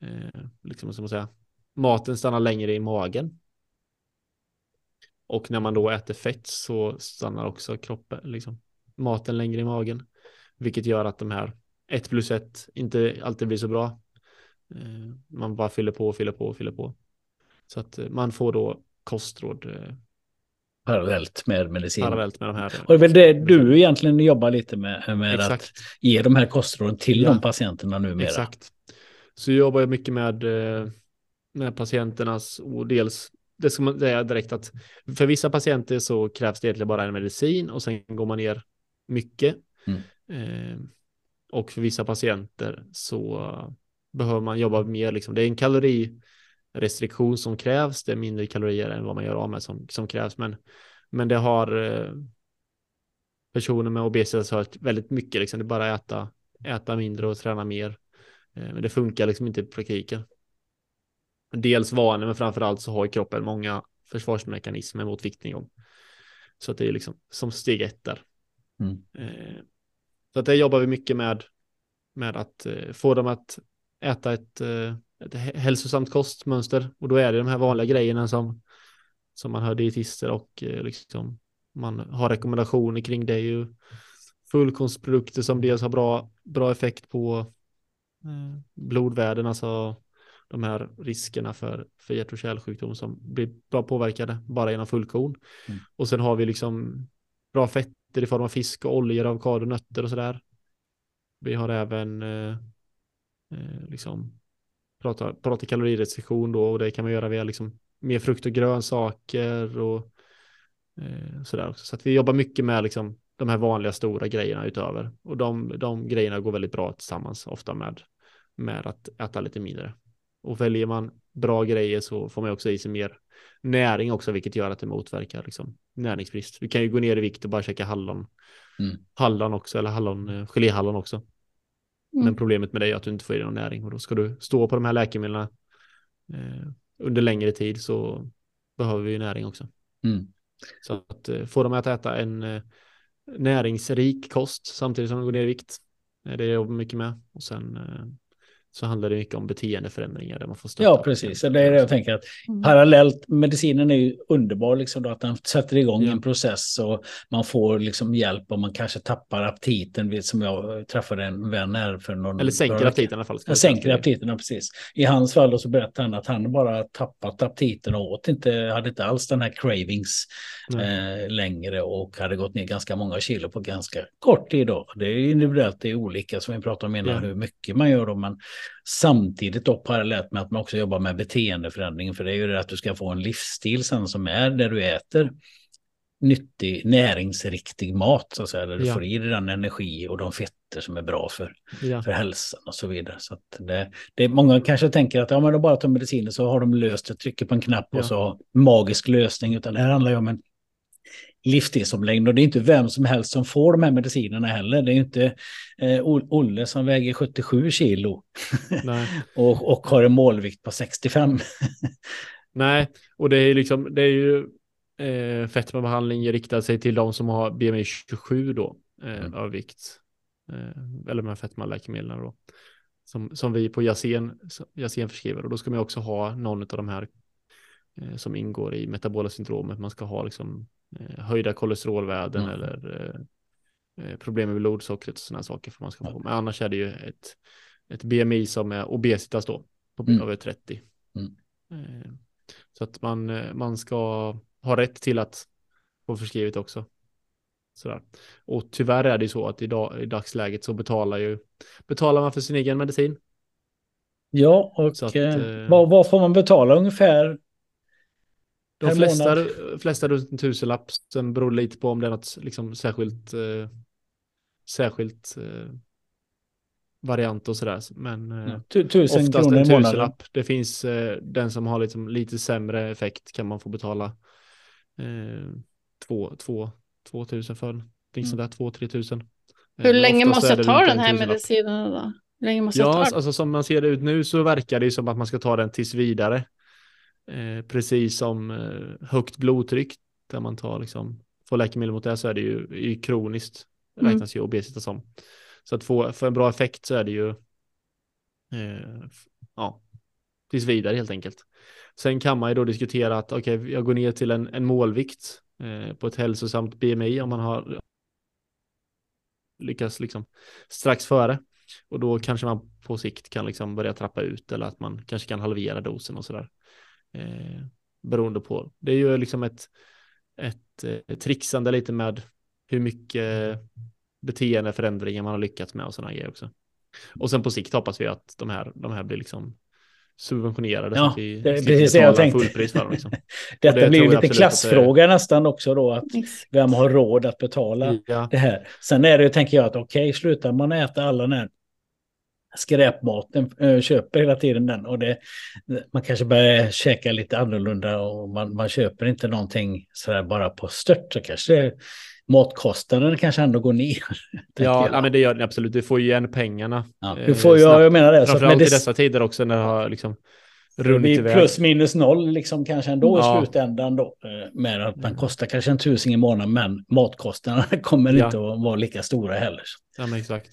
eh, liksom, som man säga, maten stannar längre i magen. Och när man då äter fett så stannar också kroppen, liksom, maten längre i magen, vilket gör att de här 1 plus 1 inte alltid blir så bra. Eh, man bara fyller på, fyller på, fyller på. Så att eh, man får då kostråd. Eh, parallellt med medicin. Parallellt med de här. Och det är väl det du egentligen jobbar lite med, med att ge de här kostråden till Ja. de patienterna numera. Exakt. Så jag jobbar jag mycket med, med patienternas och dels, det ska man säga direkt att för vissa patienter så krävs det egentligen bara en medicin och sen går man ner mycket. Mm. Eh, och för vissa patienter så eh, behöver man jobba mer, liksom. det är en kalorirestriktion som krävs, det är mindre kalorier än vad man gör av med som, som krävs, men, men det har eh, personer med obesitas hört väldigt mycket, liksom. det är bara äta, äta mindre och träna mer. Eh, Men det funkar liksom inte i praktiken. Dels vanor, men framförallt så har kroppen många försvarsmekanismer mot viktnedgång. Så att det är liksom som steg ett där. Mm. Eh, Så att det jobbar vi mycket med, med att eh, få dem att äta ett, eh, ett hä- hälsosamt kostmönster. Och då är det de här vanliga grejerna som, som man hör dietister och eh, liksom man har rekommendationer kring det är ju fullkornsprodukter som dels har bra, bra effekt på eh, blodvärden, alltså de här riskerna för, för hjärt och kärlsjukdom som blir bra påverkade bara genom fullkorn. Mm. Och sen har vi liksom bra fetter i form av fisk och oljor, avokado, nötter och sådär. Vi har även eh, eh, liksom prata, prata kalorirestriktion då och det kan man göra via liksom mer frukt och grönsaker och eh, sådär också. Så att vi jobbar mycket med liksom de här vanliga stora grejerna utöver och de, de grejerna går väldigt bra tillsammans ofta med, med att äta lite mindre. Och väljer man bra grejer så får man också i sig mer näring också, vilket gör att det motverkar liksom, näringsbrist. Du kan ju gå ner i vikt och bara käka hallon, Mm. hallon också, eller hallon, eh, geléhallon också. Mm. Men problemet med det är att du inte får i dig någon näring och då ska du stå på de här läkemedlen eh, under längre tid så behöver vi ju näring också. Mm. Så att eh, få dem att äta en eh, näringsrik kost samtidigt som de går ner i vikt. Eh, Det jobbar mycket med. Och sen eh, så handlar det mycket om beteendeförändringar där man får stötta. Ja, precis. Så det är det jag tänker att Mm. parallellt, medicinen är ju underbar, liksom då, att den sätter igång Ja. en process och man får liksom hjälp och man kanske tappar aptiten, som jag träffade en vän här för någon... Eller sänker några- aptiten i alla fall. säga. sänker aptiten, ja, precis. I hans fall då så berättade han att han bara tappat aptiten och åt inte, hade inte alls den här cravings eh, längre och hade gått ner ganska många kilo på ganska kort tid då. Det är individuellt, det är olika som vi pratar om innan Ja. hur mycket man gör då, men samtidigt då parallellt med att man också jobbar med beteendeförändring, för det är ju det att du ska få en livsstil sen som är där du äter nyttig, näringsriktig mat, så att säga, där du Ja. får i dig den energi och de fetter som är bra för Ja. för hälsan och så vidare. Så det, det, många kanske tänker att ja, men de bara tar mediciner så har de löst det, trycker på en knapp Ja. och så magisk lösning. Utan det här handlar ju om en livsstilsomläggning och det är inte vem som helst som får de här medicinerna heller. Det är inte eh, Olle som väger 77 kilo och, och har en målvikt på 65. Nej, och det är liksom, det är ju eh, fetmabehandling riktar sig till de som har BMI 27 då, eh, Mm. övervikt. Eh, eller med fetmaläkemedlen då. Som, som vi på Yasen förskriver. Och då ska man också ha någon av de här som ingår i metabola syndromet. Man ska ha liksom eh, höjda kolesterolvärden Mm. eller eh, eh, problem med blodsockret och sådana saker. För man ska få. Men annars är det ju ett, ett BMI som är obesitas då, på Mm. över 30. Mm. Eh, så att man, eh, man ska ha rätt till att få förskrivet också. Sådär. Och tyvärr är det så att idag, i dagsläget så betalar ju betalar man för sin egen medicin. Ja, och att, eh, eh, vad, vad får man betala ungefär? De Per flesta, månad. flesta runt en tusenlapp. Sen beror lite på om det är något liksom särskilt, eh, särskilt eh, variant och sådär. Men eh, Tu- Tusen oftast kronor en tusenlapp. Det finns eh, den som har liksom lite sämre effekt kan man få betala eh, två, två, två tusen för. Någonting Mm. sådär, två, tre tusen. Eh, Hur men länge måste jag ta den en här medicinen då? Hur länge måste jag Ja, ta den? alltså som man ser det ut nu så verkar det ju som att man ska ta den tills vidare. Eh, precis som eh, högt blodtryck där man tar liksom, får läkemedel mot det så är det ju, är ju kroniskt Mm. räknas ju obesitas som. Så att få för en bra effekt så är det ju eh, ja, tills vidare helt enkelt. Sen kan man ju då diskutera att okej, jag går ner till en, en målvikt eh, på ett hälsosamt BMI om man har lyckats liksom strax före. Och då kanske man på sikt kan liksom börja trappa ut eller att man kanske kan halvera dosen och sådär. Eh, beroende på. Det är ju liksom ett, ett eh, trixande lite med hur mycket beteendeförändringar man har lyckats med och sådana grejer också. Och sen på sikt hoppas vi att de här, de här blir liksom subventionerade Ja, så att vi det är precis det jag tänkte. fullpris för dem. Liksom. Detta det blir lite klassfråga nästan också då. Att vem har råd att betala Ja, det här? Sen är det ju, tänker jag, att okej, slutar man äta alla den här skräpmaten, eh, köper hela tiden den och det, man kanske börjar käka lite annorlunda och man, man köper inte någonting sådär bara på stört så kanske det, matkostnaden kanske ändå går ner. ja, ja, men det gör den absolut. Du får ju igen pengarna. Ja, eh, du får ju, jag menar det. Framförallt det i dessa tider också när det har liksom runnit iväg. plus minus noll liksom kanske ändå Ja. i slutändan då. eh, Med att man Mm. kostar kanske en tusing i månaden men matkostnaderna kommer Ja. inte att vara lika stora heller. Ja, men exakt.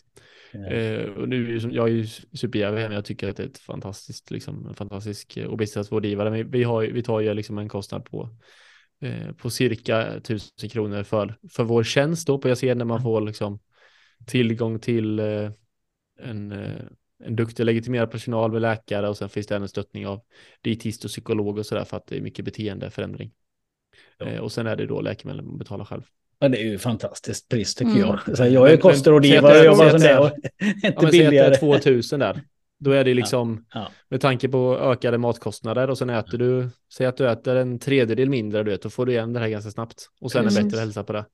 Eh, och nu, är jag är ju superjävig men jag tycker att det är ett fantastiskt, liksom, en fantastisk eh, obesiktningsrådgivare. Men vi, har, vi tar ju liksom en kostnad på, eh, på cirka 1000 kronor för, för vår tjänst då på YACN när man får liksom tillgång till eh, en, eh, en duktig legitimerad personal med läkare och sen finns det även stöttning av dietist och psykolog och sådär för att det är mycket beteendeförändring. Ja. Eh, och sen är det då läkemedel man betalar själv. Ja, det är ju fantastiskt pris tycker Mm. jag. Så jag är kostrådgivare och är- jobbar som det. och Ja, Inte men säg att det billigare. är 2000 där. Då är det liksom, Ja. med tanke på ökade matkostnader och sen äter du, säg att du äter en tredjedel mindre, du vet, då får du igen det här ganska snabbt. Och sen en Precis. bättre hälsa på det.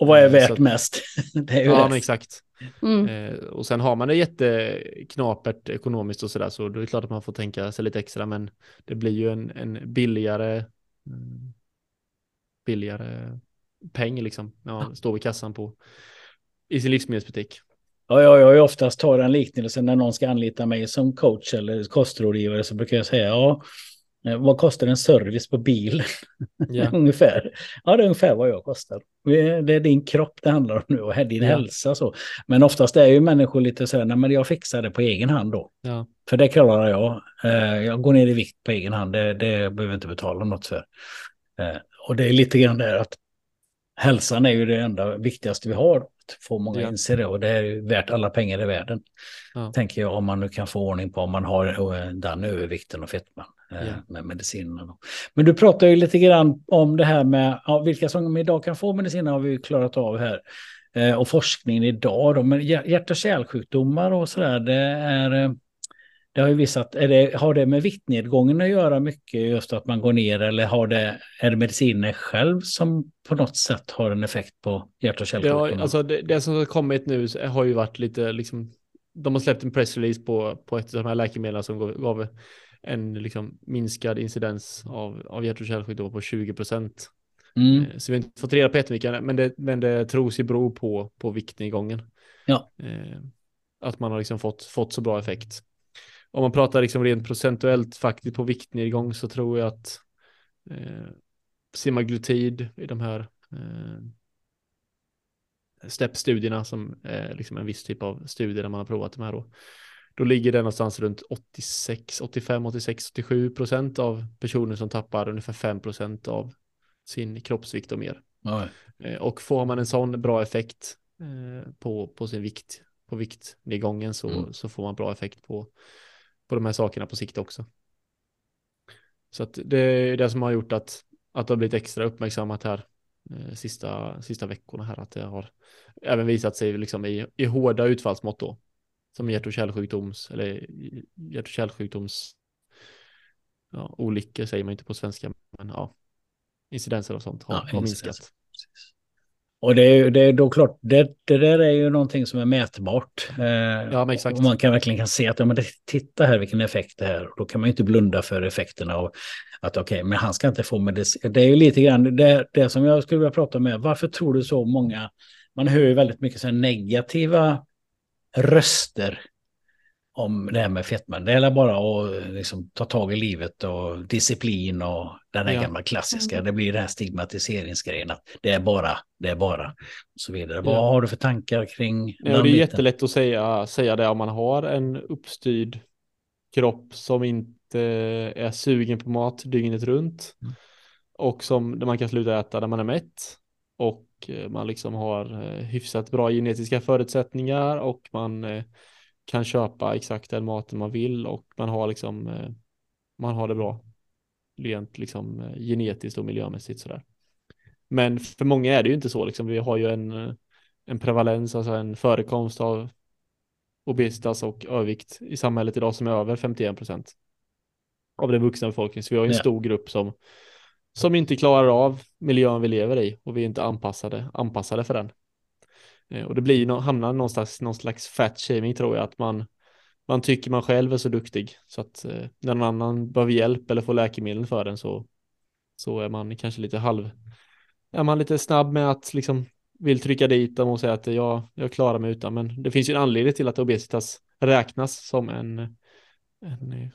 Och vad är Så värt att- mest? Det är ju Ja, men exakt. Mm. Eh, och sen har man det jätteknapert ekonomiskt och sådär, så då är det klart att man får tänka sig lite extra, men det blir ju en, en billigare, billigare peng liksom, när man står vid kassan på, i sin livsmedelsbutik. Ja, ja, jag har ju oftast tar den liknelsen när någon ska anlita mig som coach eller kostrådgivare så brukar jag säga ja, eh, vad kostar en service på bil? Ja, ungefär. Ja, det är ungefär vad jag kostar. Det är din kropp det handlar om nu och din Ja. hälsa så. Men oftast är ju människor lite så här, nej men jag fixar det på egen hand då. ja, För det klarar jag. Eh, Jag går ner i vikt på egen hand, det, det behöver jag inte betala något för. Eh, Och det är lite grann det att hälsan är ju det enda viktigaste vi har. Få många Ja. inser det och det är värt alla pengar i världen. Ja. Tänker jag om man nu kan få ordning på om man har eh, den övervikten och fetman eh, Ja. med medicinerna. Men du pratar ju lite grann om det här med ja, vilka som idag kan få mediciner har vi ju klarat av här. Eh, Och forskningen idag då, men hjär- hjärt och kärlsjukdomar och sådär, det är det har ju visat, är det, har det med viktnedgången att göra mycket, just att man går ner, eller har det, är det mediciner själv som på något sätt har en effekt på hjärt och kärlsjukdomar? ja alltså det, det som har kommit nu har ju varit lite liksom, de har släppt en pressrelease på, på ett av de här läkemedlen som gav, gav en liksom minskad incidens av, av hjärt och kärlsjukdomar på 20 procent. mm. Eh, Så vi har inte fått reda på jättemycket, men det, men det tros ju bero på, på viktnedgången. Ja. Eh, att man har liksom fått, fått så bra effekt. Om man pratar liksom rent procentuellt faktiskt på viktnedgång så tror jag att eh, semaglutid i de här eh, STEP-studierna som är liksom en viss typ av studier där man har provat de här då. Då ligger det någonstans runt 86, 85, 86, 87 procent av personer som tappar ungefär 5 procent av sin kroppsvikt och mer. Eh, Och får man en sån bra effekt eh, på, på sin vikt, på viktnedgången så, Mm. så får man bra effekt på, på de här sakerna på sikt också. Så att det är det som har gjort att, att det har blivit extra uppmärksammat här eh, sista, sista veckorna här, att det har även visat sig liksom i, i hårda utfallsmått då, som hjärt och kärlsjukdoms, eller hjärt och kärlsjukdoms, ja, olyckor säger man inte på svenska, men ja, incidenser och sånt har, Ja, har minskat. precis. Och det är, det är då klart, det, det där är ju någonting som är mätbart. Eh, Ja, exakt. Och man kan verkligen kan se att, ja, men det, titta här vilken effekt det är. Och då kan man ju inte blunda för effekterna av att okej, men han ska inte få medicin. Det är ju lite grann det, det som jag skulle vilja prata med. Varför tror du så många, man hör ju väldigt mycket så här negativa röster om det här med fetman. Det är bara att liksom ta tag i livet och disciplin och den här Ja. gamla klassiska. Mm. Det blir den här stigmatiseringsgrejen att det är bara, det är bara och så vidare. Vad Ja. har du för tankar kring och det är biten? jättelätt att säga, säga det om man har en uppstyrd kropp som inte är sugen på mat dygnet runt Mm. och som där man kan sluta äta när man är mätt och eh, man liksom har eh, hyfsat bra genetiska förutsättningar och man eh, kan köpa exakt den maten man vill och man har liksom eh, man har det bra rent liksom eh, genetiskt och miljömässigt sådär. Men för många är det ju inte så liksom. Vi har ju en, en prevalens, alltså en förekomst av obesitas och övervikt i samhället idag som är över 51 procent av den vuxna befolkningen. Så vi har en ja. stor grupp som, som inte klarar av miljön vi lever i och vi är inte anpassade, anpassade för den. Eh, och det blir no, hamnar någonstans någon slags fat shaming tror jag, att man, man tycker man själv är så duktig så att eh, när någon annan behöver hjälp eller får läkemedel för den så, så är man kanske lite halv, är man lite snabb med att liksom vill trycka dit dem och säga att jag, jag klarar mig utan, men det finns ju en anledning till att obesitas räknas som en, en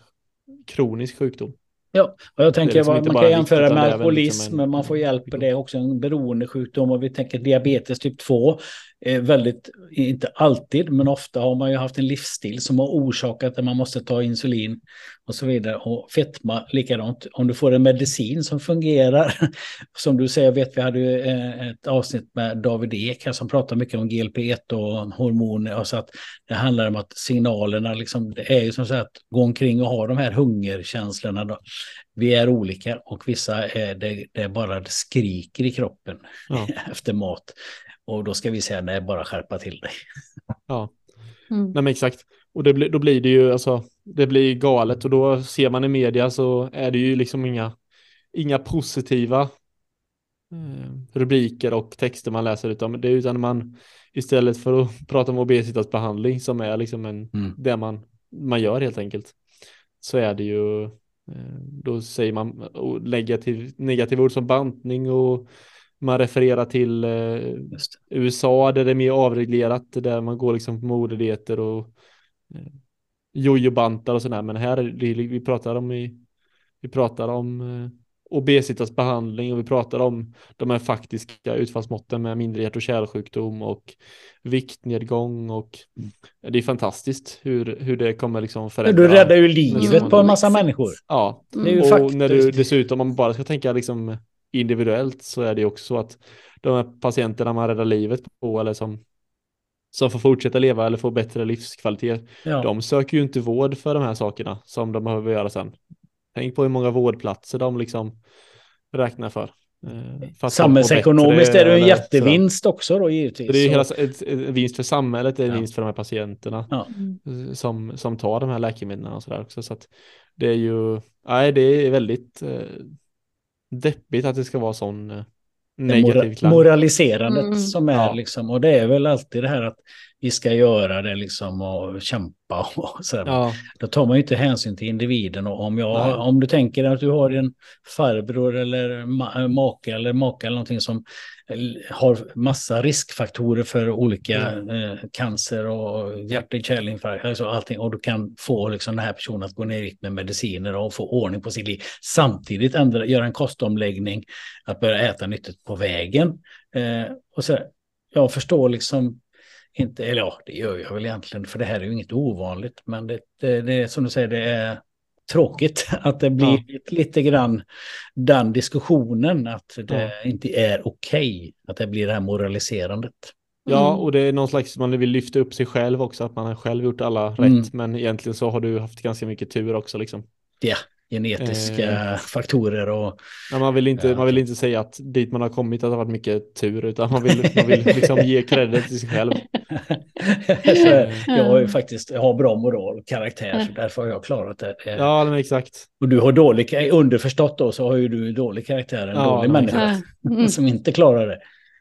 kronisk sjukdom. Ja, och jag tänker liksom man kan jämföra med alkoholism, liksom en, man får hjälp på det också, en beroendesjukdom och vi tänker diabetes typ 2 väldigt, inte alltid, men ofta har man ju haft en livsstil som har orsakat att man måste ta insulin och så vidare. Och fetma likadant. Om du får en medicin som fungerar, som du säger, vet vi hade ju eh, ett avsnitt med David Ek som pratar mycket om GLP-1 och hormoner. Och så att det handlar om att signalerna, liksom, det är ju som sagt att gå omkring och ha de här hungerkänslorna. Då. Vi är olika och vissa är det, det är bara det skriker i kroppen ja. efter mat. Och då ska vi säga nej, bara skärpa till dig. Ja, mm. nej men exakt. Och det blir, då blir det ju, alltså, det blir galet och då ser man i media så är det ju liksom inga, inga positiva eh, rubriker och texter man läser utan det är utan man istället för att prata om obesitasbehandling som är liksom en, mm. det man, man gör helt enkelt så är det ju eh, då säger man negativ, negativa ord som bantning och man refererar till eh, USA där det är mer avreglerat, där man går liksom på modedieter och eh, jojobantar och sådär. Men här vi pratar om vi pratar om eh, obesitasbehandling och vi pratar om de här faktiska utfallsmåtten med mindre hjärt och kärlsjukdom och viktnedgång och det är fantastiskt hur, hur det kommer liksom förändra. Du räddar ju livet på en massa människor. Ja, mm. och när du dessutom om man bara ska tänka liksom individuellt så är det också så att de här patienterna man räddar livet på eller som, som får fortsätta leva eller få bättre livskvalitet, ja. de söker ju inte vård för de här sakerna som de behöver göra sen. Tänk på hur många vårdplatser de liksom räknar för. Eh, för Samhällsekonomiskt är det en jättevinst så. också då givetvis. Det är hela, ett, ett vinst för samhället, det är en ja. vinst för de här patienterna ja. Eh, som, som tar de här läkemedlen och sådär också. Så det är ju, nej det är väldigt eh, deppigt att det ska vara sån eh, negativ klang. Moraliserandet mm. som är ja. liksom, och det är väl alltid det här att vi ska göra det liksom och kämpa och så. Ja. Då tar man ju inte hänsyn till individen och om jag, om du tänker att du har en farbror eller ma maka eller maka eller någonting som har massa riskfaktorer för olika mm. eh, cancer och hjärt-kärlinfarkt alltså allting och du kan få liksom den här personen att gå ner med mediciner och få ordning på sitt liv. Samtidigt ändra, göra en kostomläggning, att börja äta nyttigt på vägen. Eh, och så, jag förstår liksom inte, eller ja, det gör jag väl egentligen, för det här är ju inget ovanligt, men det, det, det är som du säger, det är tråkigt att det blir ja. lite grann den diskussionen, att det ja. inte är okej, okay, att det blir det här moraliserandet. Ja, mm. och det är någon slags, man vill lyfta upp sig själv också, att man har själv gjort alla mm. rätt, men egentligen så har du haft ganska mycket tur också liksom. Ja, genetiska eh, faktorer och... Ja, man, vill inte, ja. man vill inte säga att dit man har kommit att det har varit mycket tur, utan man vill, man vill liksom ge credit till sig själv. jag har ju faktiskt jag har bra moral och karaktär, så därför har jag klarat det. Ja, men exakt. Och du har dålig, underförstått då, så har ju du dålig karaktär, en ja, dålig människa mm. som inte klarar det.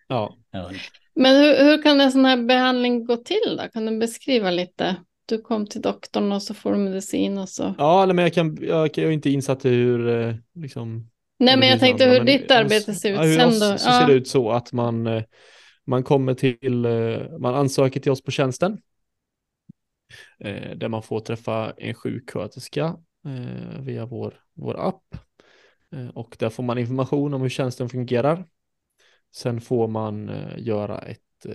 Ja. ja. Men hur, hur kan en sån här behandling gå till då? Kan du beskriva lite? Du kom till doktorn och så får du medicin och så. Ja, men jag, kan, jag, jag är inte insatt i hur eh, liksom. Nej, men jag tänkte hur men, ditt arbete ser ut ja, sen då. Så ser det ut så att man, eh, man kommer till, eh, man ansöker till oss på tjänsten. Där man får träffa en sjuksköterska via vår, vår app. Och där får man information om hur tjänsten fungerar. Sen får man göra ett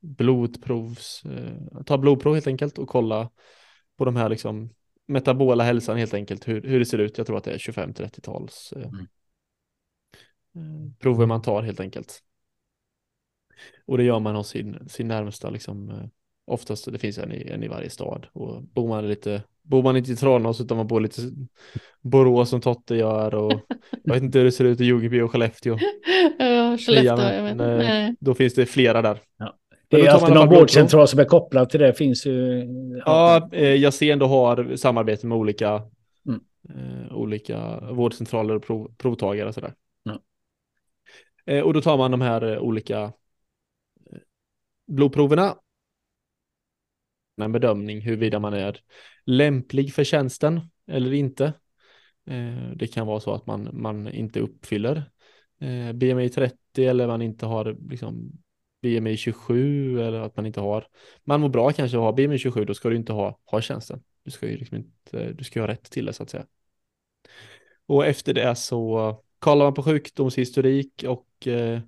blodprovs, eh, ta blodprov helt enkelt och kolla på de här liksom metabola hälsan helt enkelt, hur, hur det ser ut. Jag tror att det är 25-30-tals eh, mm. Eh, prover man tar helt enkelt. Och det gör man hos sin, sin närmsta liksom, oftast det finns en i, en i varje stad. Och bor man lite, bor man inte i Tranås utan man bor lite Borås som Totte gör och jag vet inte hur det ser ut i Ljungby och Skellefteå. Ja, Skellefteå, jag vet Men, eh, Nej. Då finns det flera där. Ja. Det är alltid någon vårdcentral som är kopplad till det. finns ju... Ja, eh, jag ser ändå har samarbete med olika, Mm. eh, olika vårdcentraler och prov, provtagare och sådär. Ja. Eh, och då tar man de här eh, olika eh, blodproverna. En bedömning huruvida man är lämplig för tjänsten eller inte. Eh, det kan vara så att man, man inte uppfyller eh, BMI 30 eller man inte har liksom BMI 27 eller att man inte har man mår bra kanske att ha BMI 27 då ska du inte ha, ha tjänsten. Du ska ju liksom inte, du ska ha rätt till det så att säga. Och efter det så kollar man på sjukdomshistorik och eh,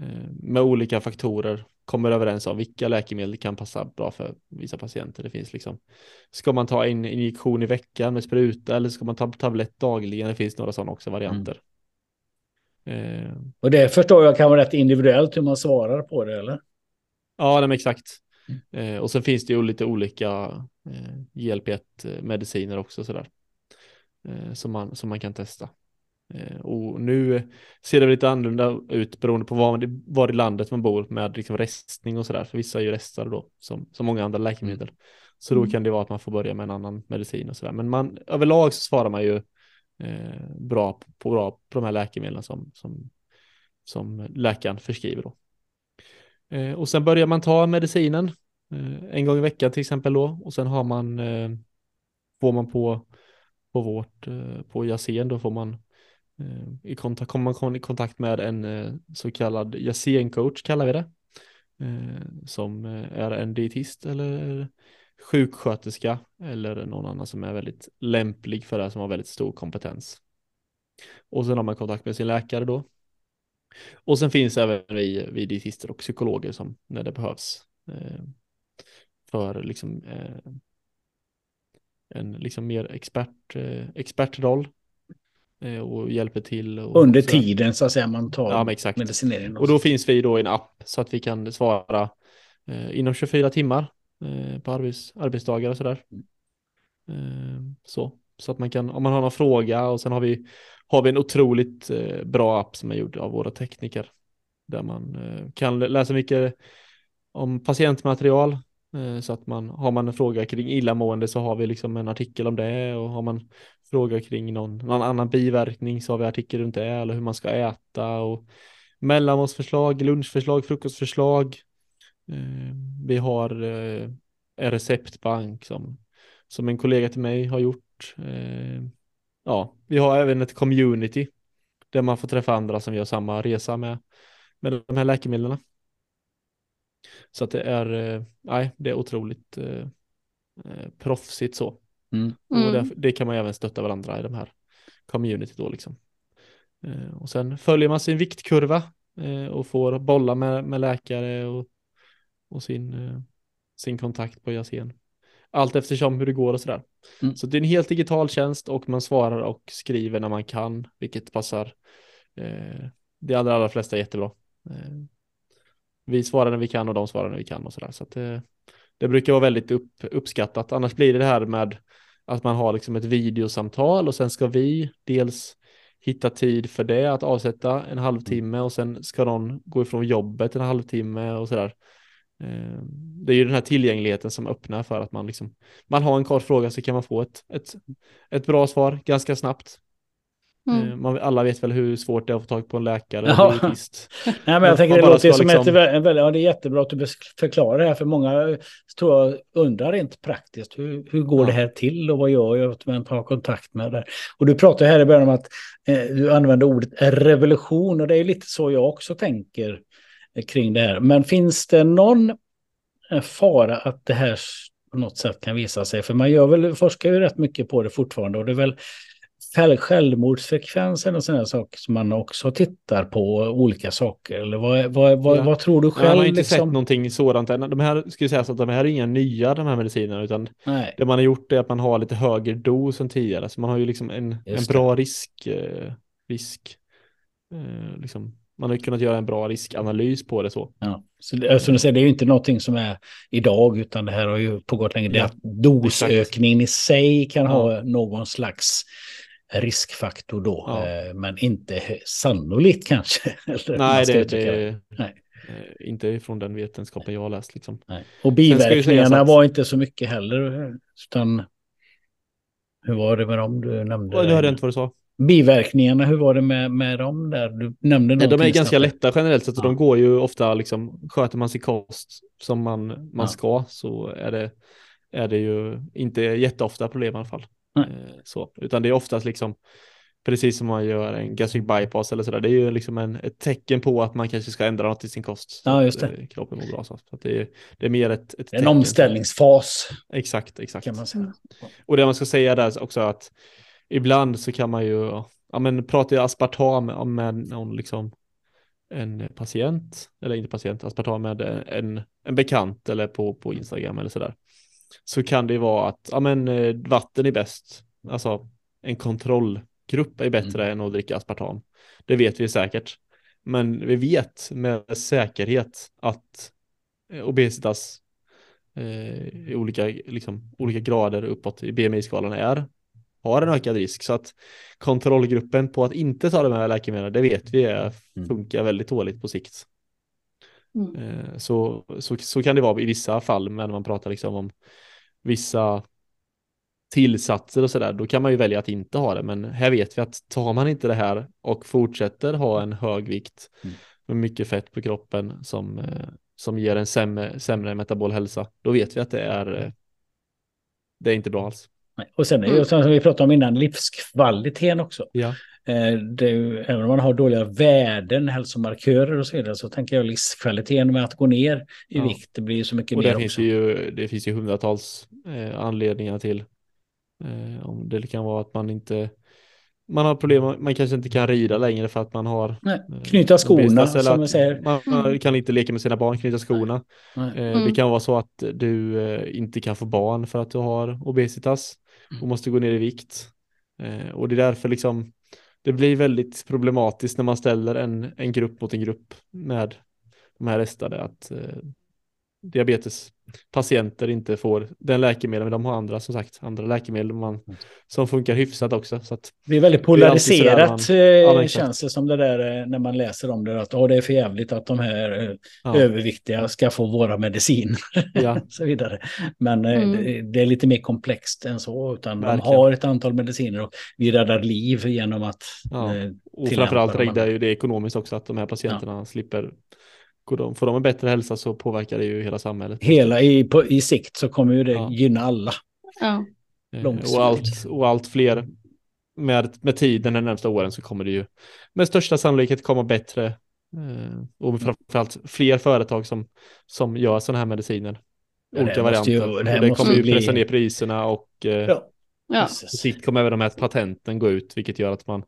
eh, med olika faktorer kommer överens om vilka läkemedel kan passa bra för vissa patienter. Det finns liksom, ska man ta en injektion i veckan med spruta eller ska man ta tablett dagligen? Det finns några sådana också varianter. Mm. Och det förstår jag kan vara rätt individuellt hur man svarar på det, eller? Ja, nej, men exakt. Eh, och sen finns det ju lite olika eh, GLP-1-mediciner också sådär. Eh, som, man, som man kan testa. Eh, och nu ser det lite annorlunda ut beroende på var, man, var i landet man bor med liksom restning och sådär. För vissa är ju restare då, som, som många andra läkemedel. Så då Mm. kan det vara att man får börja med en annan medicin och sådär. Men man, överlag så svarar man ju eh, bra på, bra på de här läkemedlen som, som, som läkaren förskriver då. Eh, och sen börjar man ta medicinen eh, en gång i veckan till exempel då. Och sen har man, eh, får man på, på vårt, eh, på Yasen då får man eh, i kontakt, kommer man i kontakt med en eh, så kallad Yasen-coach kallar vi det. Eh, som är en dietist eller sjuksköterska eller någon annan som är väldigt lämplig för det här, som har väldigt stor kompetens. Och sen har man kontakt med sin läkare då. Och sen finns även vi, vi dietister och psykologer som när det behövs. Eh, för liksom eh, en liksom mer expert, eh, expertroll. Eh, och hjälper till. Och Under sådär. tiden så att säga man tar Ja, exakt. medicineringen. Och då finns vi då i en app så att vi kan svara eh, inom 24 timmar på arbets, arbetsdagar och sådär. Eh, så. så att man kan, om man har någon fråga och sen har vi, har vi en otroligt eh, bra app som är gjord av våra tekniker. Där man eh, kan läsa mycket om patientmaterial. Eh, så att man, har man en fråga kring illamående så har vi liksom en artikel om det och har man fråga kring någon, någon annan biverkning så har vi artikel runt det eller hur man ska äta och mellanmålsförslag, lunchförslag, frukostförslag. Eh, vi har eh, en receptbank som, som en kollega till mig har gjort. Eh, ja, vi har även ett community där man får träffa andra som gör samma resa med, med de här läkemedlen. Så att det är, eh, nej, det är otroligt eh, proffsigt så. Mm. Och Mm. där, det kan man även stötta varandra i de här community då liksom. Eh, och sen följer man sin viktkurva eh, och får bolla med, med läkare och, och sin, eh, sin kontakt på Yasen. Allt eftersom hur det går och sådär. Mm. Så det är en helt digital tjänst och man svarar och skriver när man kan, vilket passar eh, de allra, allra flesta jättebra. Eh, vi svarar när vi kan och de svarar när vi kan och sådär. Så att det, det brukar vara väldigt upp, uppskattat. Annars blir det det här med att man har liksom ett videosamtal och sen ska vi dels hitta tid för det, att avsätta en halvtimme och sen ska någon gå ifrån jobbet en halvtimme och sådär. Eh, Det är ju den här tillgängligheten som öppnar för att man liksom, man har en kort fråga så kan man få ett, ett, ett bra svar ganska snabbt. Mm. Eh, Man, alla vet väl hur svårt det är att få tag på en läkare Ja. Nej, men jag tänker det låter som ett, liksom- väldigt, ja, det är jättebra att du förklarar det här för många tror jag undrar rent praktiskt hur, hur går Ja. det här till och vad gör jag man tar kontakt med det. Och du pratar här i början om att eh, du använder ordet revolution och det är lite så jag också tänker kring det här. Men finns det någon eh, fara att det här på något sätt kan visa sig? För man gör väl, forskar ju rätt mycket på det fortfarande och det är väl själv, självmordsfrekvensen och sådana saker som man också tittar på olika saker. Eller vad, vad, vad, Ja. vad tror du själv? man har inte liksom? sett någonting sådant än. De här, ska jag säga så att de här är inga nya, de här medicinerna, utan Nej. det man har gjort är att man har lite högre dos än tidigare. Så man har ju liksom en, en Just det. bra risk, eh, risk, eh, liksom, man har kunnat göra en bra riskanalys på det så. Ja. Så det, som du säger, det är ju inte någonting som är idag, utan det här har ju pågått länge. Ja, att dosökningen i sig kan Ja. ha någon slags riskfaktor då, Ja. eh, men inte sannolikt kanske. Nej, det, det Nej. eh, inte från den vetenskapen jag har läst liksom. Nej. Och biverkningarna var inte så mycket heller, utan hur var det med dem du nämnde? Ja, det hörde jag inte vad du sa. Biverkningarna, hur var det med, med dem där? Du nämnde Nej, de är ganska snabbt. lätta generellt sett Ja. de går ju ofta liksom, sköter man sin kost som man, man Ja. ska så är det, är det ju inte jätteofta problem i alla fall. Nej. Eh, Så, utan det är oftast liksom precis som man gör en gastric bypass eller sådär. Det är ju liksom en, ett tecken på att man kanske ska ändra något i sin kost. Ja, just det. eh, Kroppen mår bra. Så att det, är, det är mer ett, ett En tecken. omställningsfas Exakt, exakt. kan man säga. Och det man ska säga där också är att ibland så kan man ju, ja men pratar jag aspartam med någon liksom en patient, eller inte patient, aspartam med en, en bekant eller på, på Instagram eller sådär. Så kan det ju vara att, ja men eh, vatten är bäst, alltså en kontrollgrupp är bättre än att dricka aspartam. Det vet vi säkert. Men vi vet med säkerhet att eh, obesitas eh, i olika, liksom, olika grader uppåt i BMI-skalan är har en ökad risk. Så att kontrollgruppen på att inte ta de här läkemedlen, det vet vi är, Mm. funkar väldigt dåligt på sikt. Mm. Eh, så, så, så kan det vara i vissa fall, men när man pratar liksom om vissa tillsatser och sådär, då kan man ju välja att inte ha det. Men här vet vi att tar man inte det här och fortsätter ha en hög vikt Mm. med mycket fett på kroppen som, eh, som ger en sämre, sämre metabol hälsa, då vet vi att det är, eh, det är inte bra alls. Nej. Och sen är det Mm. som vi pratade om innan, livskvaliteten också. Ja. Eh, Det även om man har dåliga värden, hälsomarkörer och så vidare, så tänker jag livskvaliteten med att gå ner i Ja. vikt, det blir ju så mycket Och mer det finns, också. ju, det finns ju hundratals eh, anledningar till. Eh, om det kan vara att man inte man har problem, man kanske inte kan rida längre för att man har Nej, eh, knyta skorna, som att säger. Man, man kan inte leka med sina barn, knyta skorna. Nej. Eh, Mm. Det kan vara så att du inte kan få barn för att du har obesitas och måste gå ner i vikt. Eh, och det är därför liksom det blir väldigt problematiskt när man ställer en, en grupp mot en grupp med de här restade att eh, diabetespatienter inte får den läkemedel, men de har andra som sagt, andra läkemedel man, som funkar hyfsat också. Så att, Det är väldigt Det polariserat man- eh, Ja, känns det som det där eh, när man läser om det. Att oh, det är för jävligt att de här eh, ja, överviktiga ska få våra mediciner. ja, och så vidare. Men Mm. det, det är lite mer komplext än så. Utan de Verkligen. har ett antal mediciner och vi räddar liv genom att Ja. och framförallt de räddar ju det ekonomiskt också att de här patienterna slipper, går de, får de en bättre hälsa så påverkar det ju hela samhället. hela i, på, i sikt så kommer ju det Ja. gynna alla. Ja. Eh, långsiktigt. Och allt, och allt fler med, med tiden de närmsta åren så kommer det ju med största sannolikhet komma bättre eh, och framförallt fler företag som, som gör sådana här mediciner. Ja, Olika måste ju- varianter. det här det måste kommer ju bli- pressa ner priserna och eh, Ja. Ja. sikt kommer även de här patenten gå ut, vilket gör att man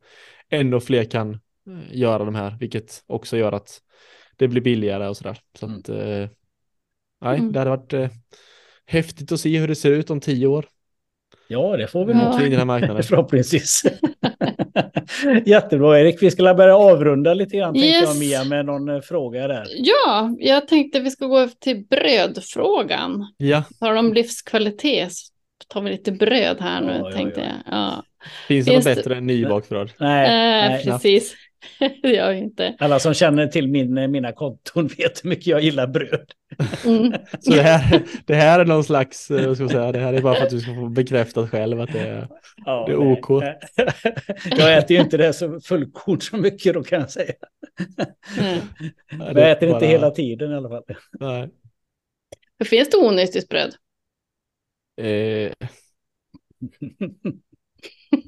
ännu fler kan göra de här, vilket också gör att det blir billigare och sådär. Så att, eh, nej, Mm. det hade varit eh, häftigt att se hur det ser ut om tio år ja, det får vi Ja. nog. kring den här marknaden. Förhoppningsvis. Jättebra Erik, vi skulle börja avrunda lite grann tänkte jag Yes. Mia med någon eh, fråga där. ja, jag tänkte vi ska gå över till brödfrågan. Ja, Tar om livskvalitet så tar vi lite bröd här nu, Ja, tänkte ja. jag. Ja. finns det Finns något bättre än nybakbröd? Nej, Eh, nej. precis, jag inte. Alla som känner till min, mina konton vet hur mycket jag gillar bröd. Mm. Så det här, det här är någon slags, eh, vad ska man säga, det här är bara för att du ska få bekräftat själv att det är, Ja, Det är nej. OK. jag äter ju inte det så fullkorn så mycket då kan jag säga. Mm. Men jag äter inte hela tiden i alla fall. Nej. Finns det onyttigt bröd? Eh,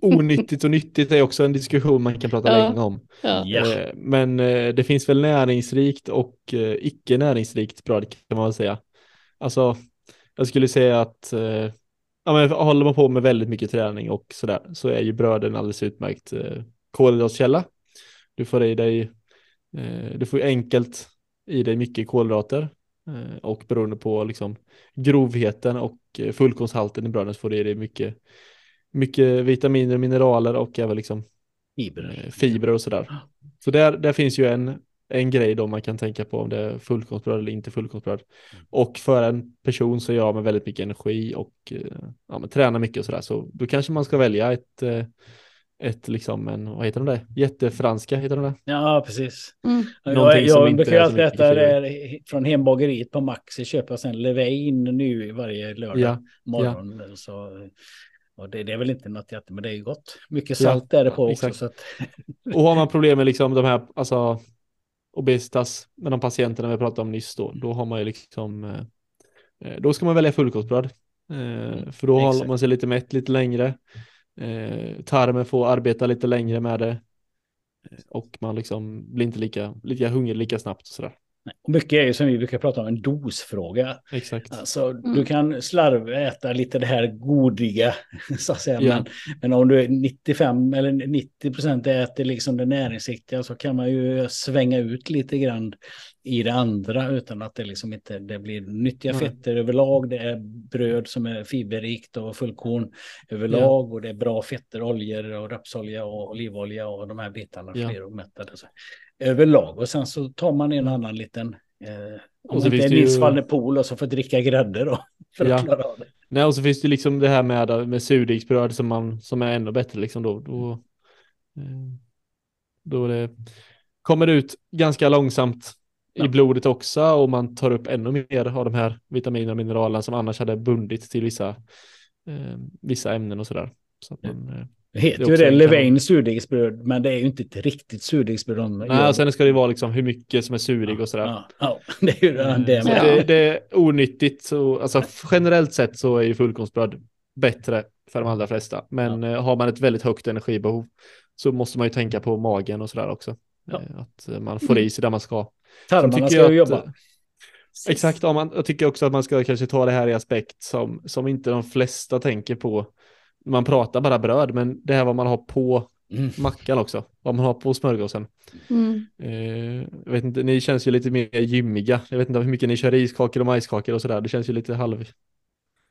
onyttigt och nyttigt är också en diskussion man kan prata Ja. länge om. Ja. Eh, Men eh, det finns väl näringsrikt och eh, icke näringsrikt bröd kan man väl säga. Alltså, jag skulle säga att ja, men håller man på med väldigt mycket träning och sådär så är ju bröd en alldeles utmärkt kolhydratkälla. Du får i dig, du får ju enkelt i dig mycket kolhydrater och beroende på liksom grovheten och fullkornshalten i bröden så får du i dig mycket, mycket vitaminer, mineraler och även liksom Fibrer. eh, fibrer och sådär. Så där, där finns ju en, en grej då man kan tänka på om det är fullkornsbröd eller inte fullkornsbröd. Mm. Och för en person som jag med väldigt mycket energi och eh, ja, men tränar mycket och sådär så då kanske man ska välja ett eh, ett liksom en, vad heter de där? Jättefranska heter de där? Ja, precis. Mm. Jag, jag inte brukar alltid äta det från hembageriet på Maxi, köpa sen Levain nu varje lördag Ja, morgon. Så, och det, det är väl inte något jätte, men det är ju gott. Mycket Ja, salt är det på exakt. också. Så att, Och har man problem med liksom de här, alltså obesitas med de patienterna vi pratade om nyss då, då har man ju liksom, eh, eh, då ska man välja fullkornsbröd. Eh, för då håller man sig lite mätt lite längre. Tarmen får arbeta lite längre med det. Och man liksom blir inte lika, lika hungrig lika snabbt och sådär. Och mycket är ju som vi brukar prata om en dosfråga. Exakt. Alltså, Mm. Du kan slarva äta lite det här godiga, så att säga. Ja. Men, men om du är 95 eller 90 procent äter liksom det näringsriktiga så kan man ju svänga ut lite grann i det andra utan att det liksom inte det blir nyttiga Nej. fetter överlag. Det är bröd som är fiberrikt och fullkorn överlag och det är bra fetter, oljor och rapsolja och olivolja och de här bitarna Ja. fler omättade. Så. Överlag och sen så tar man en annan liten eh, om Och så det inte är ju- Nils der Poel och så får dricka grädde då. För Ja. att klara av det. Nej, och så finns det liksom det här med, med surdegsbröd som, man, som är ännu bättre liksom då. Då, eh, då det kommer ut ganska långsamt Ja. i blodet också och man tar upp ännu mer av de här vitaminerna och mineralerna som annars hade bundit till vissa, eh, vissa ämnen och sådär. Så att Ja. man, eh, Det heter Det ju det, Levain surdegsbröd, men det är ju inte ett riktigt surdegsbröd. de nej, och sen ska det vara liksom hur mycket som är surig och sådär. Ja, ja, det är ju det. Så med. Ja. det, det är onyttigt. Så, alltså, generellt sett så är ju fullkornsbröd bättre för de allra flesta. Men eh, har man ett väldigt högt energibehov så måste man ju tänka på magen och sådär också. Ja. Eh, Att man får i sig där man ska. Tarmarna ska ju att, jobba. eh, Exakt, ja, man, jag tycker också att man ska kanske ta det här i aspekt som, som inte de flesta tänker på. Man pratar bara bröd, men det här vad man har på Mm. mackan också. Vad man har på smörgåsen. Mm. Eh, jag vet inte, ni känns ju lite mer gymmiga. Jag vet inte hur mycket ni kör riskakor och majskakor och sådär. Det känns ju lite halv...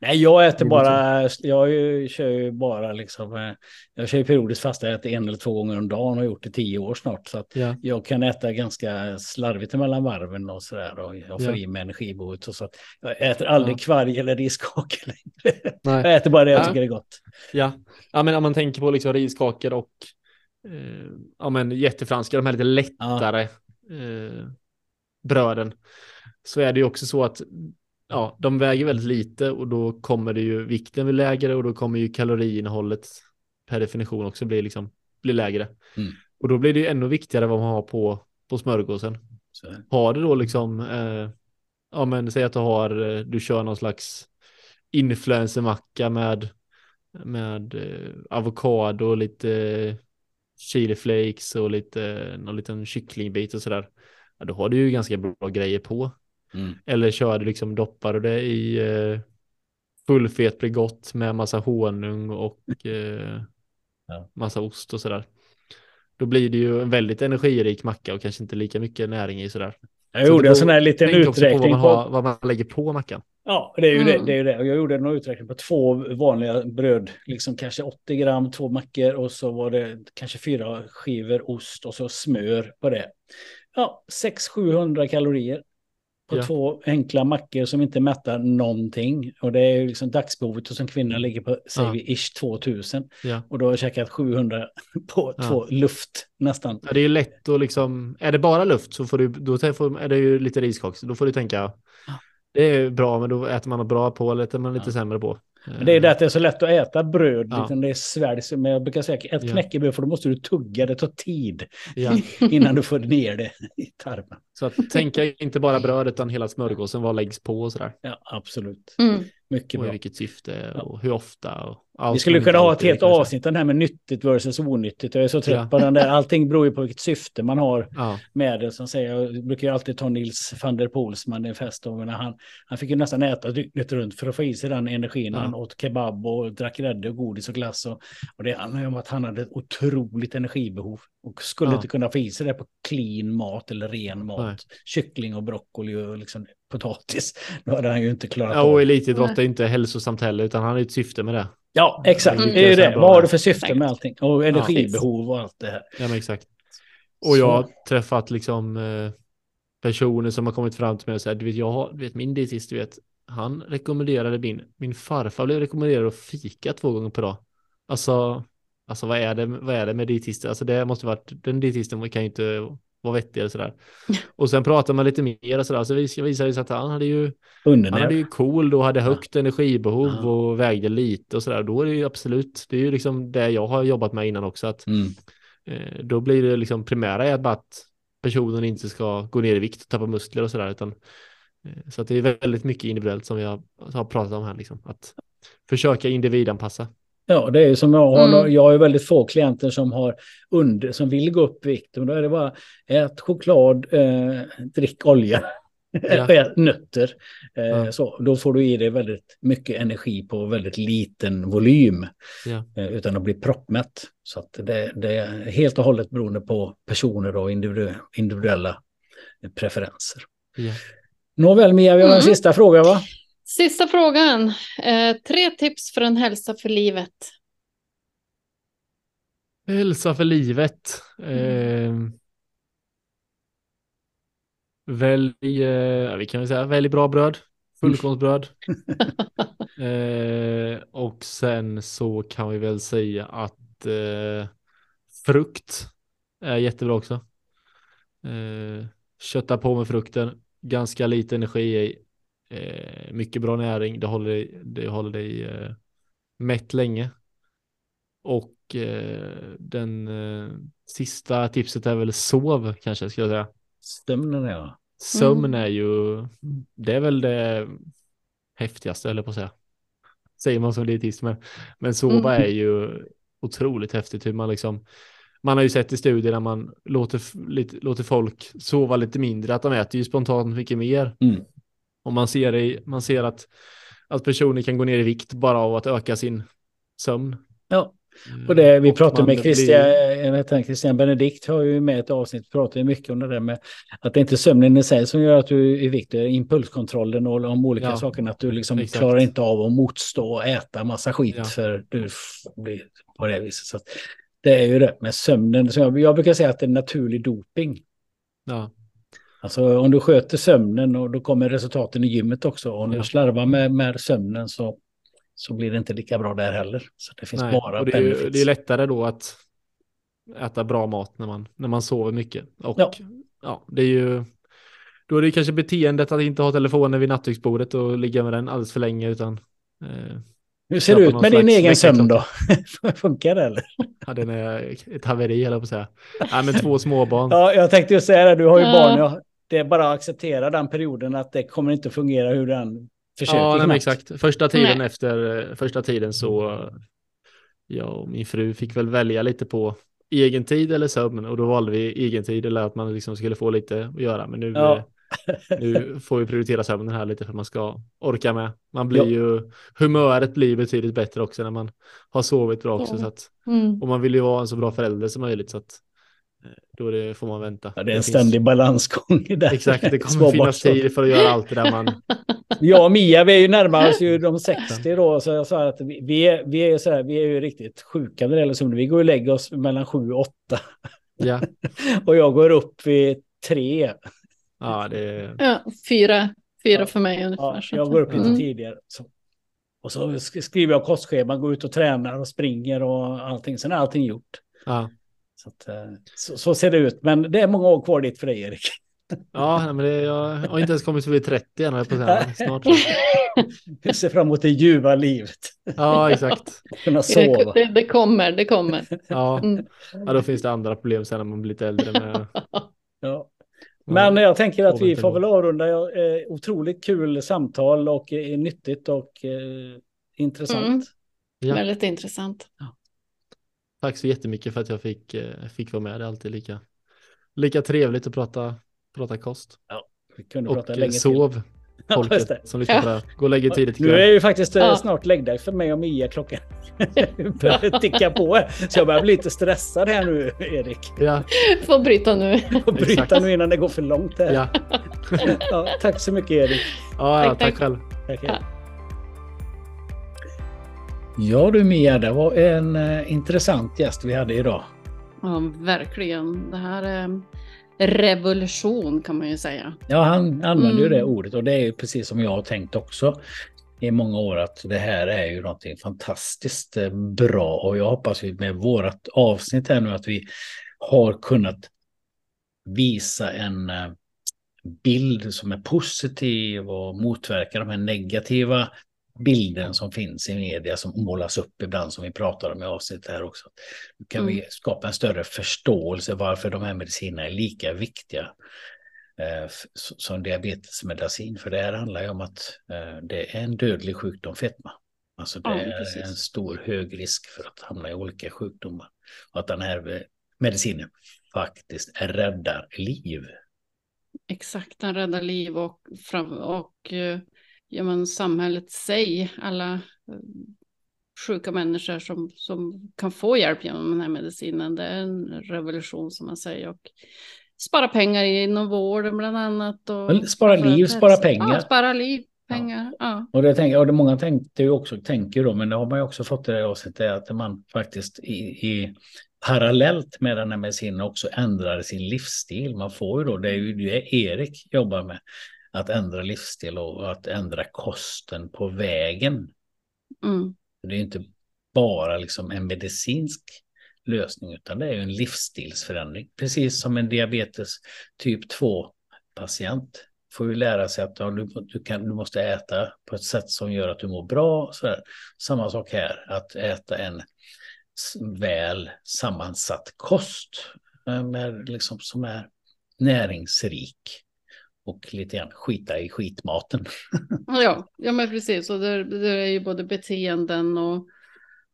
Nej, jag äter bara, jag kör ju bara liksom, eh, jag kör ju periodiskt fasta, jag äter en eller två gånger om dagen och har gjort det tio år snart. Så Ja, jag kan äta ganska slarvigt mellan varven och sådär och jag får Ja. i mig energibehovet. och Så att jag äter aldrig Ja. kvarg eller riskakor längre. nej. Jag äter bara det jag Ja. tycker är gott. Ja, ja men om man tänker på liksom riskakor och eh, ja, men jättefranska, de här lite lättare eh, bröden, så är det ju också så att ja, de väger väldigt lite och då kommer det ju vikten bli lägre och då kommer ju kaloriinnehållet per definition också bli liksom bli lägre. Mm. Och då blir det ju ännu viktigare vad man har på, på smörgåsen. Så, Har du då liksom, eh, ja men säg att du har, eh, du kör någon slags influencermacka med, med eh, avokado och lite eh, chiliflakes och lite, någon liten kycklingbit och sådär. Ja, då har du ju ganska bra grejer på. Mm. Eller kör du liksom, doppar du det i eh, fullfet Bregott med massa honung och eh, Ja. massa ost och sådär. Då blir det ju en väldigt energirik macka och kanske inte lika mycket näring i sådär. Jag Så gjorde det en sån här liten också på vad uträkning man, har, vad man lägger på mackan. Ja, det är ju det. Mm. det, är ju det. Och jag gjorde en uträkning på två vanliga bröd, liksom kanske 80 gram, två mackor och så var det kanske fyra skivor ost och så smör på det. Ja, 600-700 kalorier på Ja. två enkla mackor som inte mättar någonting. Och det är ju liksom dagsbehovet och som kvinna ligger på, säger Ja. vi, ish 2000. Ja. Och då har jag käkat 700 på två luft nästan. Ja, det är ju lätt att liksom, är det bara luft så får du, då är det ju lite riskaks. Då får du tänka, det är bra men då äter man något bra på eller äter man lite sämre på. Men det är det att det är så lätt att äta bröd. Ja. Liksom det är sväljs. Men jag brukar säga ät knäckebröd för då måste du tugga. Det tar tid Ja. innan du får ner det i tarmen. Så att tänka inte bara bröd utan hela smörgåsen, vad läggs på och sådär. Ja, absolut. Mm. Mycket Och i bra. vilket syfte och hur ofta. Och allt Vi skulle kunna ha ett helt avsnitt den här med nyttigt versus onyttigt. Jag är så trött Ja. på den där. Allting beror ju på vilket syfte man har Ja, med det. Som säger, jag brukar ju alltid ta Nils van der Poels manifest. Han, han fick ju nästan äta dygnet runt för att få i sig den energin. Ja. Han åt kebab och drack grädde och godis och glass. Och, och det handlar ju om att han hade ett otroligt energibehov. Och skulle Ja. inte kunna få i sig det på clean mat eller ren mat. Nej. Kyckling och broccoli och liksom potatis. Då hade han ju inte klarat ja av. och elitidrott är inte hälsosamt heller utan han har ju ett syfte med det. Ja, exakt. Mm. Det är det. Vad har du för syfte med allting? Och energibehov och allt det här. Ja men exakt. Och jag har träffat liksom eh, personer som har kommit fram till mig och sagt, du vet, jag har, du vet min dietist, du vet, han rekommenderade min, min farfar blev rekommenderad att fika två gånger per dag. Alltså, alltså vad är det, vad är det med dietister? Alltså det måste varit, den dietisten kan ju inte vara vettig eller sådär. Och sen pratar man lite mer och sådär, så vis- visade det sig att han hade ju, han Undernärt. hade ju cool då, hade Ja. högt energibehov Ja. och vägde lite och sådär. Då är det ju absolut, det är ju liksom det jag har jobbat med innan också, att Mm. Eh, då blir det liksom primära är bara att personen inte ska gå ner i vikt och tappa muskler och sådär utan eh, så att det är väldigt mycket individuellt som jag har pratat om här liksom att försöka individanpassa. Ja, det är ju som jag har. Mm. Jag har väldigt få klienter som har under, som vill gå upp i vikt. Men då är det bara ät choklad, eh, drick olja, Ja. ät nötter. Eh, Ja. så, då får du i dig väldigt mycket energi på väldigt liten volym. Ja. Eh, utan att bli proppmätt. Så att det, det är helt och hållet beroende på personer och individu individuella preferenser. Ja. Nåväl Mia, vi har en Mm. sista fråga va? Sista frågan. Eh, tre tips för en hälsa för livet. Hälsa för livet. Eh, välj, eh, vi kan väl säga välj bra bröd, fullkornsbröd. eh, och sen så kan vi väl säga att eh, frukt är jättebra också. Eh, kötta på med frukten, ganska lite energi i, eh, mycket bra näring, det håller dig, det håller dig eh, mätt länge. Och eh, den eh, sista tipset är väl sov kanske skulle jag säga. Sömnen ja. Sömn Mm. är ju, det är väl det häftigaste eller på att säga. Säger man som dietist men, men sova Mm. är ju otroligt häftigt hur man liksom man har ju sett i studier när man låter, lite, låter folk sova lite mindre att de äter ju spontant mycket mer. Mm. Och man ser, i, man ser att, att personer kan gå ner i vikt bara av att öka sin sömn. Ja. Och det, vi Och pratade med Christian, blir- inte, Christian Benedikt har ju med ett avsnitt, pratar ju mycket om det där med att det inte är sömnen i sig som gör att du är i vikt, det är impulskontrollen och de olika Ja, sakerna, att du liksom exakt. klarar inte av att motstå och äta massa skit Ja. för du blir på det viset. Så det är ju det med sömnen, jag, jag brukar säga att det är naturlig doping. Ja, Alltså om du sköter sömnen och då kommer resultaten i gymmet också. Om du slarvar med, med sömnen så, så blir det inte lika bra där heller. Så det finns nej. bara och det är, ju, det är lättare då att äta bra mat när man, när man sover mycket. Och Ja. ja. det är ju då är det kanske beteendet att inte ha telefonen vid nattduksbordet och ligga med den alldeles för länge utan eh, Hur ser det ut med din egen sömn då? Funkar det eller? ja, den är ett haveri eller på att säga. Nej, men två småbarn. Ja, jag tänkte ju säga det. Du har ju Ja. barn. Ja. Det är bara att acceptera den perioden att det kommer inte fungera hur den försöker. Ja, nej, exakt. Första tiden Nej. efter eh, första tiden så jag och min fru fick väl välja lite på egen tid eller sömn och då valde vi egen tid eller att man liksom skulle få lite att göra. Men nu, Ja. eh, nu får vi prioritera sömnen här lite för att man ska orka med. Man blir Ja. ju, humöret blir betydligt bättre också när man har sovit bra också. Ja. Så att, Mm. och man vill ju vara en så bra förälder som möjligt så att då det, får man vänta. Ja, det är en finns- ständig balansgång i det. Exakt, det kommer finnas tid för att göra allt det där man... Jag och Mia, vi är ju närmare oss ju de 60 då, så jag sa att vi, vi, är, vi, är, ju så här, vi är ju riktigt sjuka när det gäller sömn. Vi går och lägger oss mellan 7 och 8 Ja, och jag går upp vid 3. ja det Ja, fyra, fyra Ja. för mig ungefär. Ja, jag går upp lite Mm. tidigare. Så. Och så sk- skriver jag kostschema, går ut och tränar och springer och allting. Sen är allting gjort. ja. Så, att, eh, så, så ser det ut. Men det är många år kvar dit för dig, Erik. Ja, men det, jag har inte ens kommit förbi 30 än, jag på att säga. Snart. Jag ser fram emot det ljuva livet. Ja, exakt. Kunna Det, sova. det, det kommer, det kommer. Ja. Mm. ja, då finns det andra problem sen när man blir lite äldre. Med, Ja. Men jag tänker att vi får väl avrunda. Ja, eh, otroligt kul samtal och eh, nyttigt och intressant. Mm. Ja. Väldigt intressant. Tack så jättemycket för att jag fick, eh, fick vara med. Det är alltid lika, lika trevligt att prata, prata kost. Vi kunde Och prata eh, länge till. sov, Ja, just folket det. som lyssnar på det här. Gå och lägg er tidigt Nu är ju faktiskt eh, Ja. snart läggdags för mig och Mia klockan börjar ticka på. Så jag börjar bli lite stressad här nu, Erik. Ja, Får bryta nu. Och bryta Exakt. nu innan det går för långt här. ja. Ja, tack så mycket Erik. ja, ja Tack, tack tack. själv. Tack. Ja. Du Mia, det var en eh, intressant gäst vi hade idag. Ja, verkligen. Det här är revolution kan man ju säga. Ja, han använder Mm. ju det ordet och det är ju precis som jag har tänkt också i många år att det här är ju någonting fantastiskt eh, bra och jag hoppas ju med vårat avsnitt här nu att vi har kunnat visa en eh, bild som är positiv och motverka de här negativa bilden som finns i media som målas upp ibland som vi pratar om i avsnittet här också. Nu kan Mm. vi skapa en större förståelse varför de här medicinerna är lika viktiga eh, som diabetesmedicin. För det här handlar ju om att eh, det är en dödlig sjukdom, fetma. Alltså det Ja, är precis. en stor hög risk för att hamna i olika sjukdomar. Och att den här eh, medicinen faktiskt räddar liv. Exakt, den räddar liv och, fram, och eh, ja, men samhället sig, alla eh, sjuka människor som, som kan få hjälp genom den här medicinen. Det är en revolution som man säger. Och spara pengar inom vården bland annat. Och spara liv, spara pengar. Ja, spara liv, pengar. Ja. Och det tänker, och det många tänkte ju också, tänker då, men det har man ju också fått i det avsnittet, är att man faktiskt i, i parallellt med den här medicinen också ändrar sin livsstil. Man får ju då, det är ju det Erik jobbar med, att ändra livsstil och att ändra kosten på vägen. Mm. Det är inte bara liksom en medicinsk lösning, utan det är en livsstilsförändring. Precis som en diabetes typ 2-patient får ju lära sig att ja, du, du, kan, du måste äta på ett sätt som gör att du mår bra. Samma sak här, att äta en väl sammansatt kost eh, med, liksom, som är näringsrik och lite grann skita i skitmaten. Ja, ja, men precis. Och det, det är ju både beteenden och,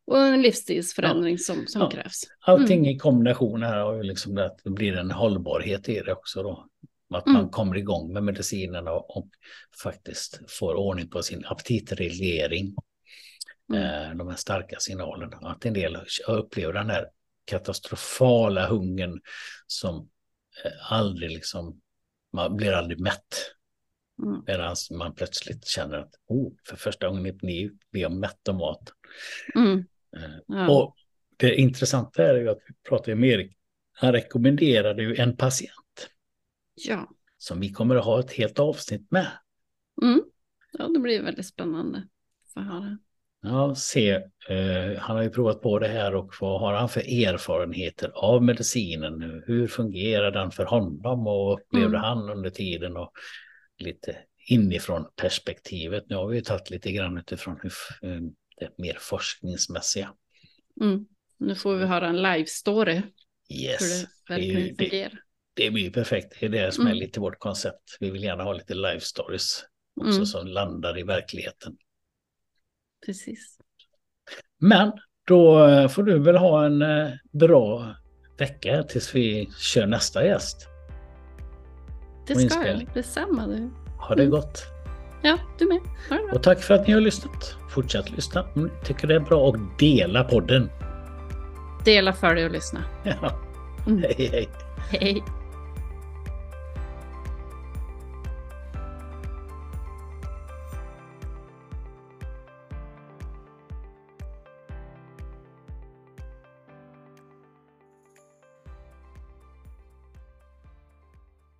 och en livsstilsförändring som, som Ja. krävs. Allting i kombination här har ju liksom det att det blir en hållbarhet i det också då. Att Mm. man kommer igång med medicinerna och, och faktiskt får ordning på sin aptitreglering. Mm. Eh, de här starka signalerna. Att en del upplever den här katastrofala hungern som eh, aldrig liksom, man blir aldrig mätt. Mm. Medan man plötsligt känner att oh, för första gången i mitt liv blir jag mätt av mat. Mm. Eh, Ja. och det intressanta är ju att vi pratar med Erik. Han rekommenderade ju en patient ja. som vi kommer att ha ett helt avsnitt med. Mm. ja, det blir väldigt spännande. För höra. Ja, se, eh, han har ju provat på det här och vad har han för erfarenheter av medicinen? Hur fungerar den för honom och vad upplevde Mm. han under tiden? Och lite inifrån perspektivet. Nu har vi ju tagit lite grann utifrån hur, eh, det mer forskningsmässiga. Mm. Nu får vi höra en live story Yes, det det, är det, det blir ju perfekt. Det är det som är Mm. lite vårt koncept. Vi vill gärna ha lite live stories också Mm. som landar i verkligheten. Precis. Men då eh, får du väl ha en eh, bra vecka tills vi kör nästa gäst. Det ska jag. Detsamma du. Ha det Mm. gott. Ja, du med. Ha det bra. Och tack för att ni har lyssnat. Fortsätt lyssna om ni tycker det är bra och dela podden. Dela, följ och lyssna. Ja. Mm. Hej hej. Hej.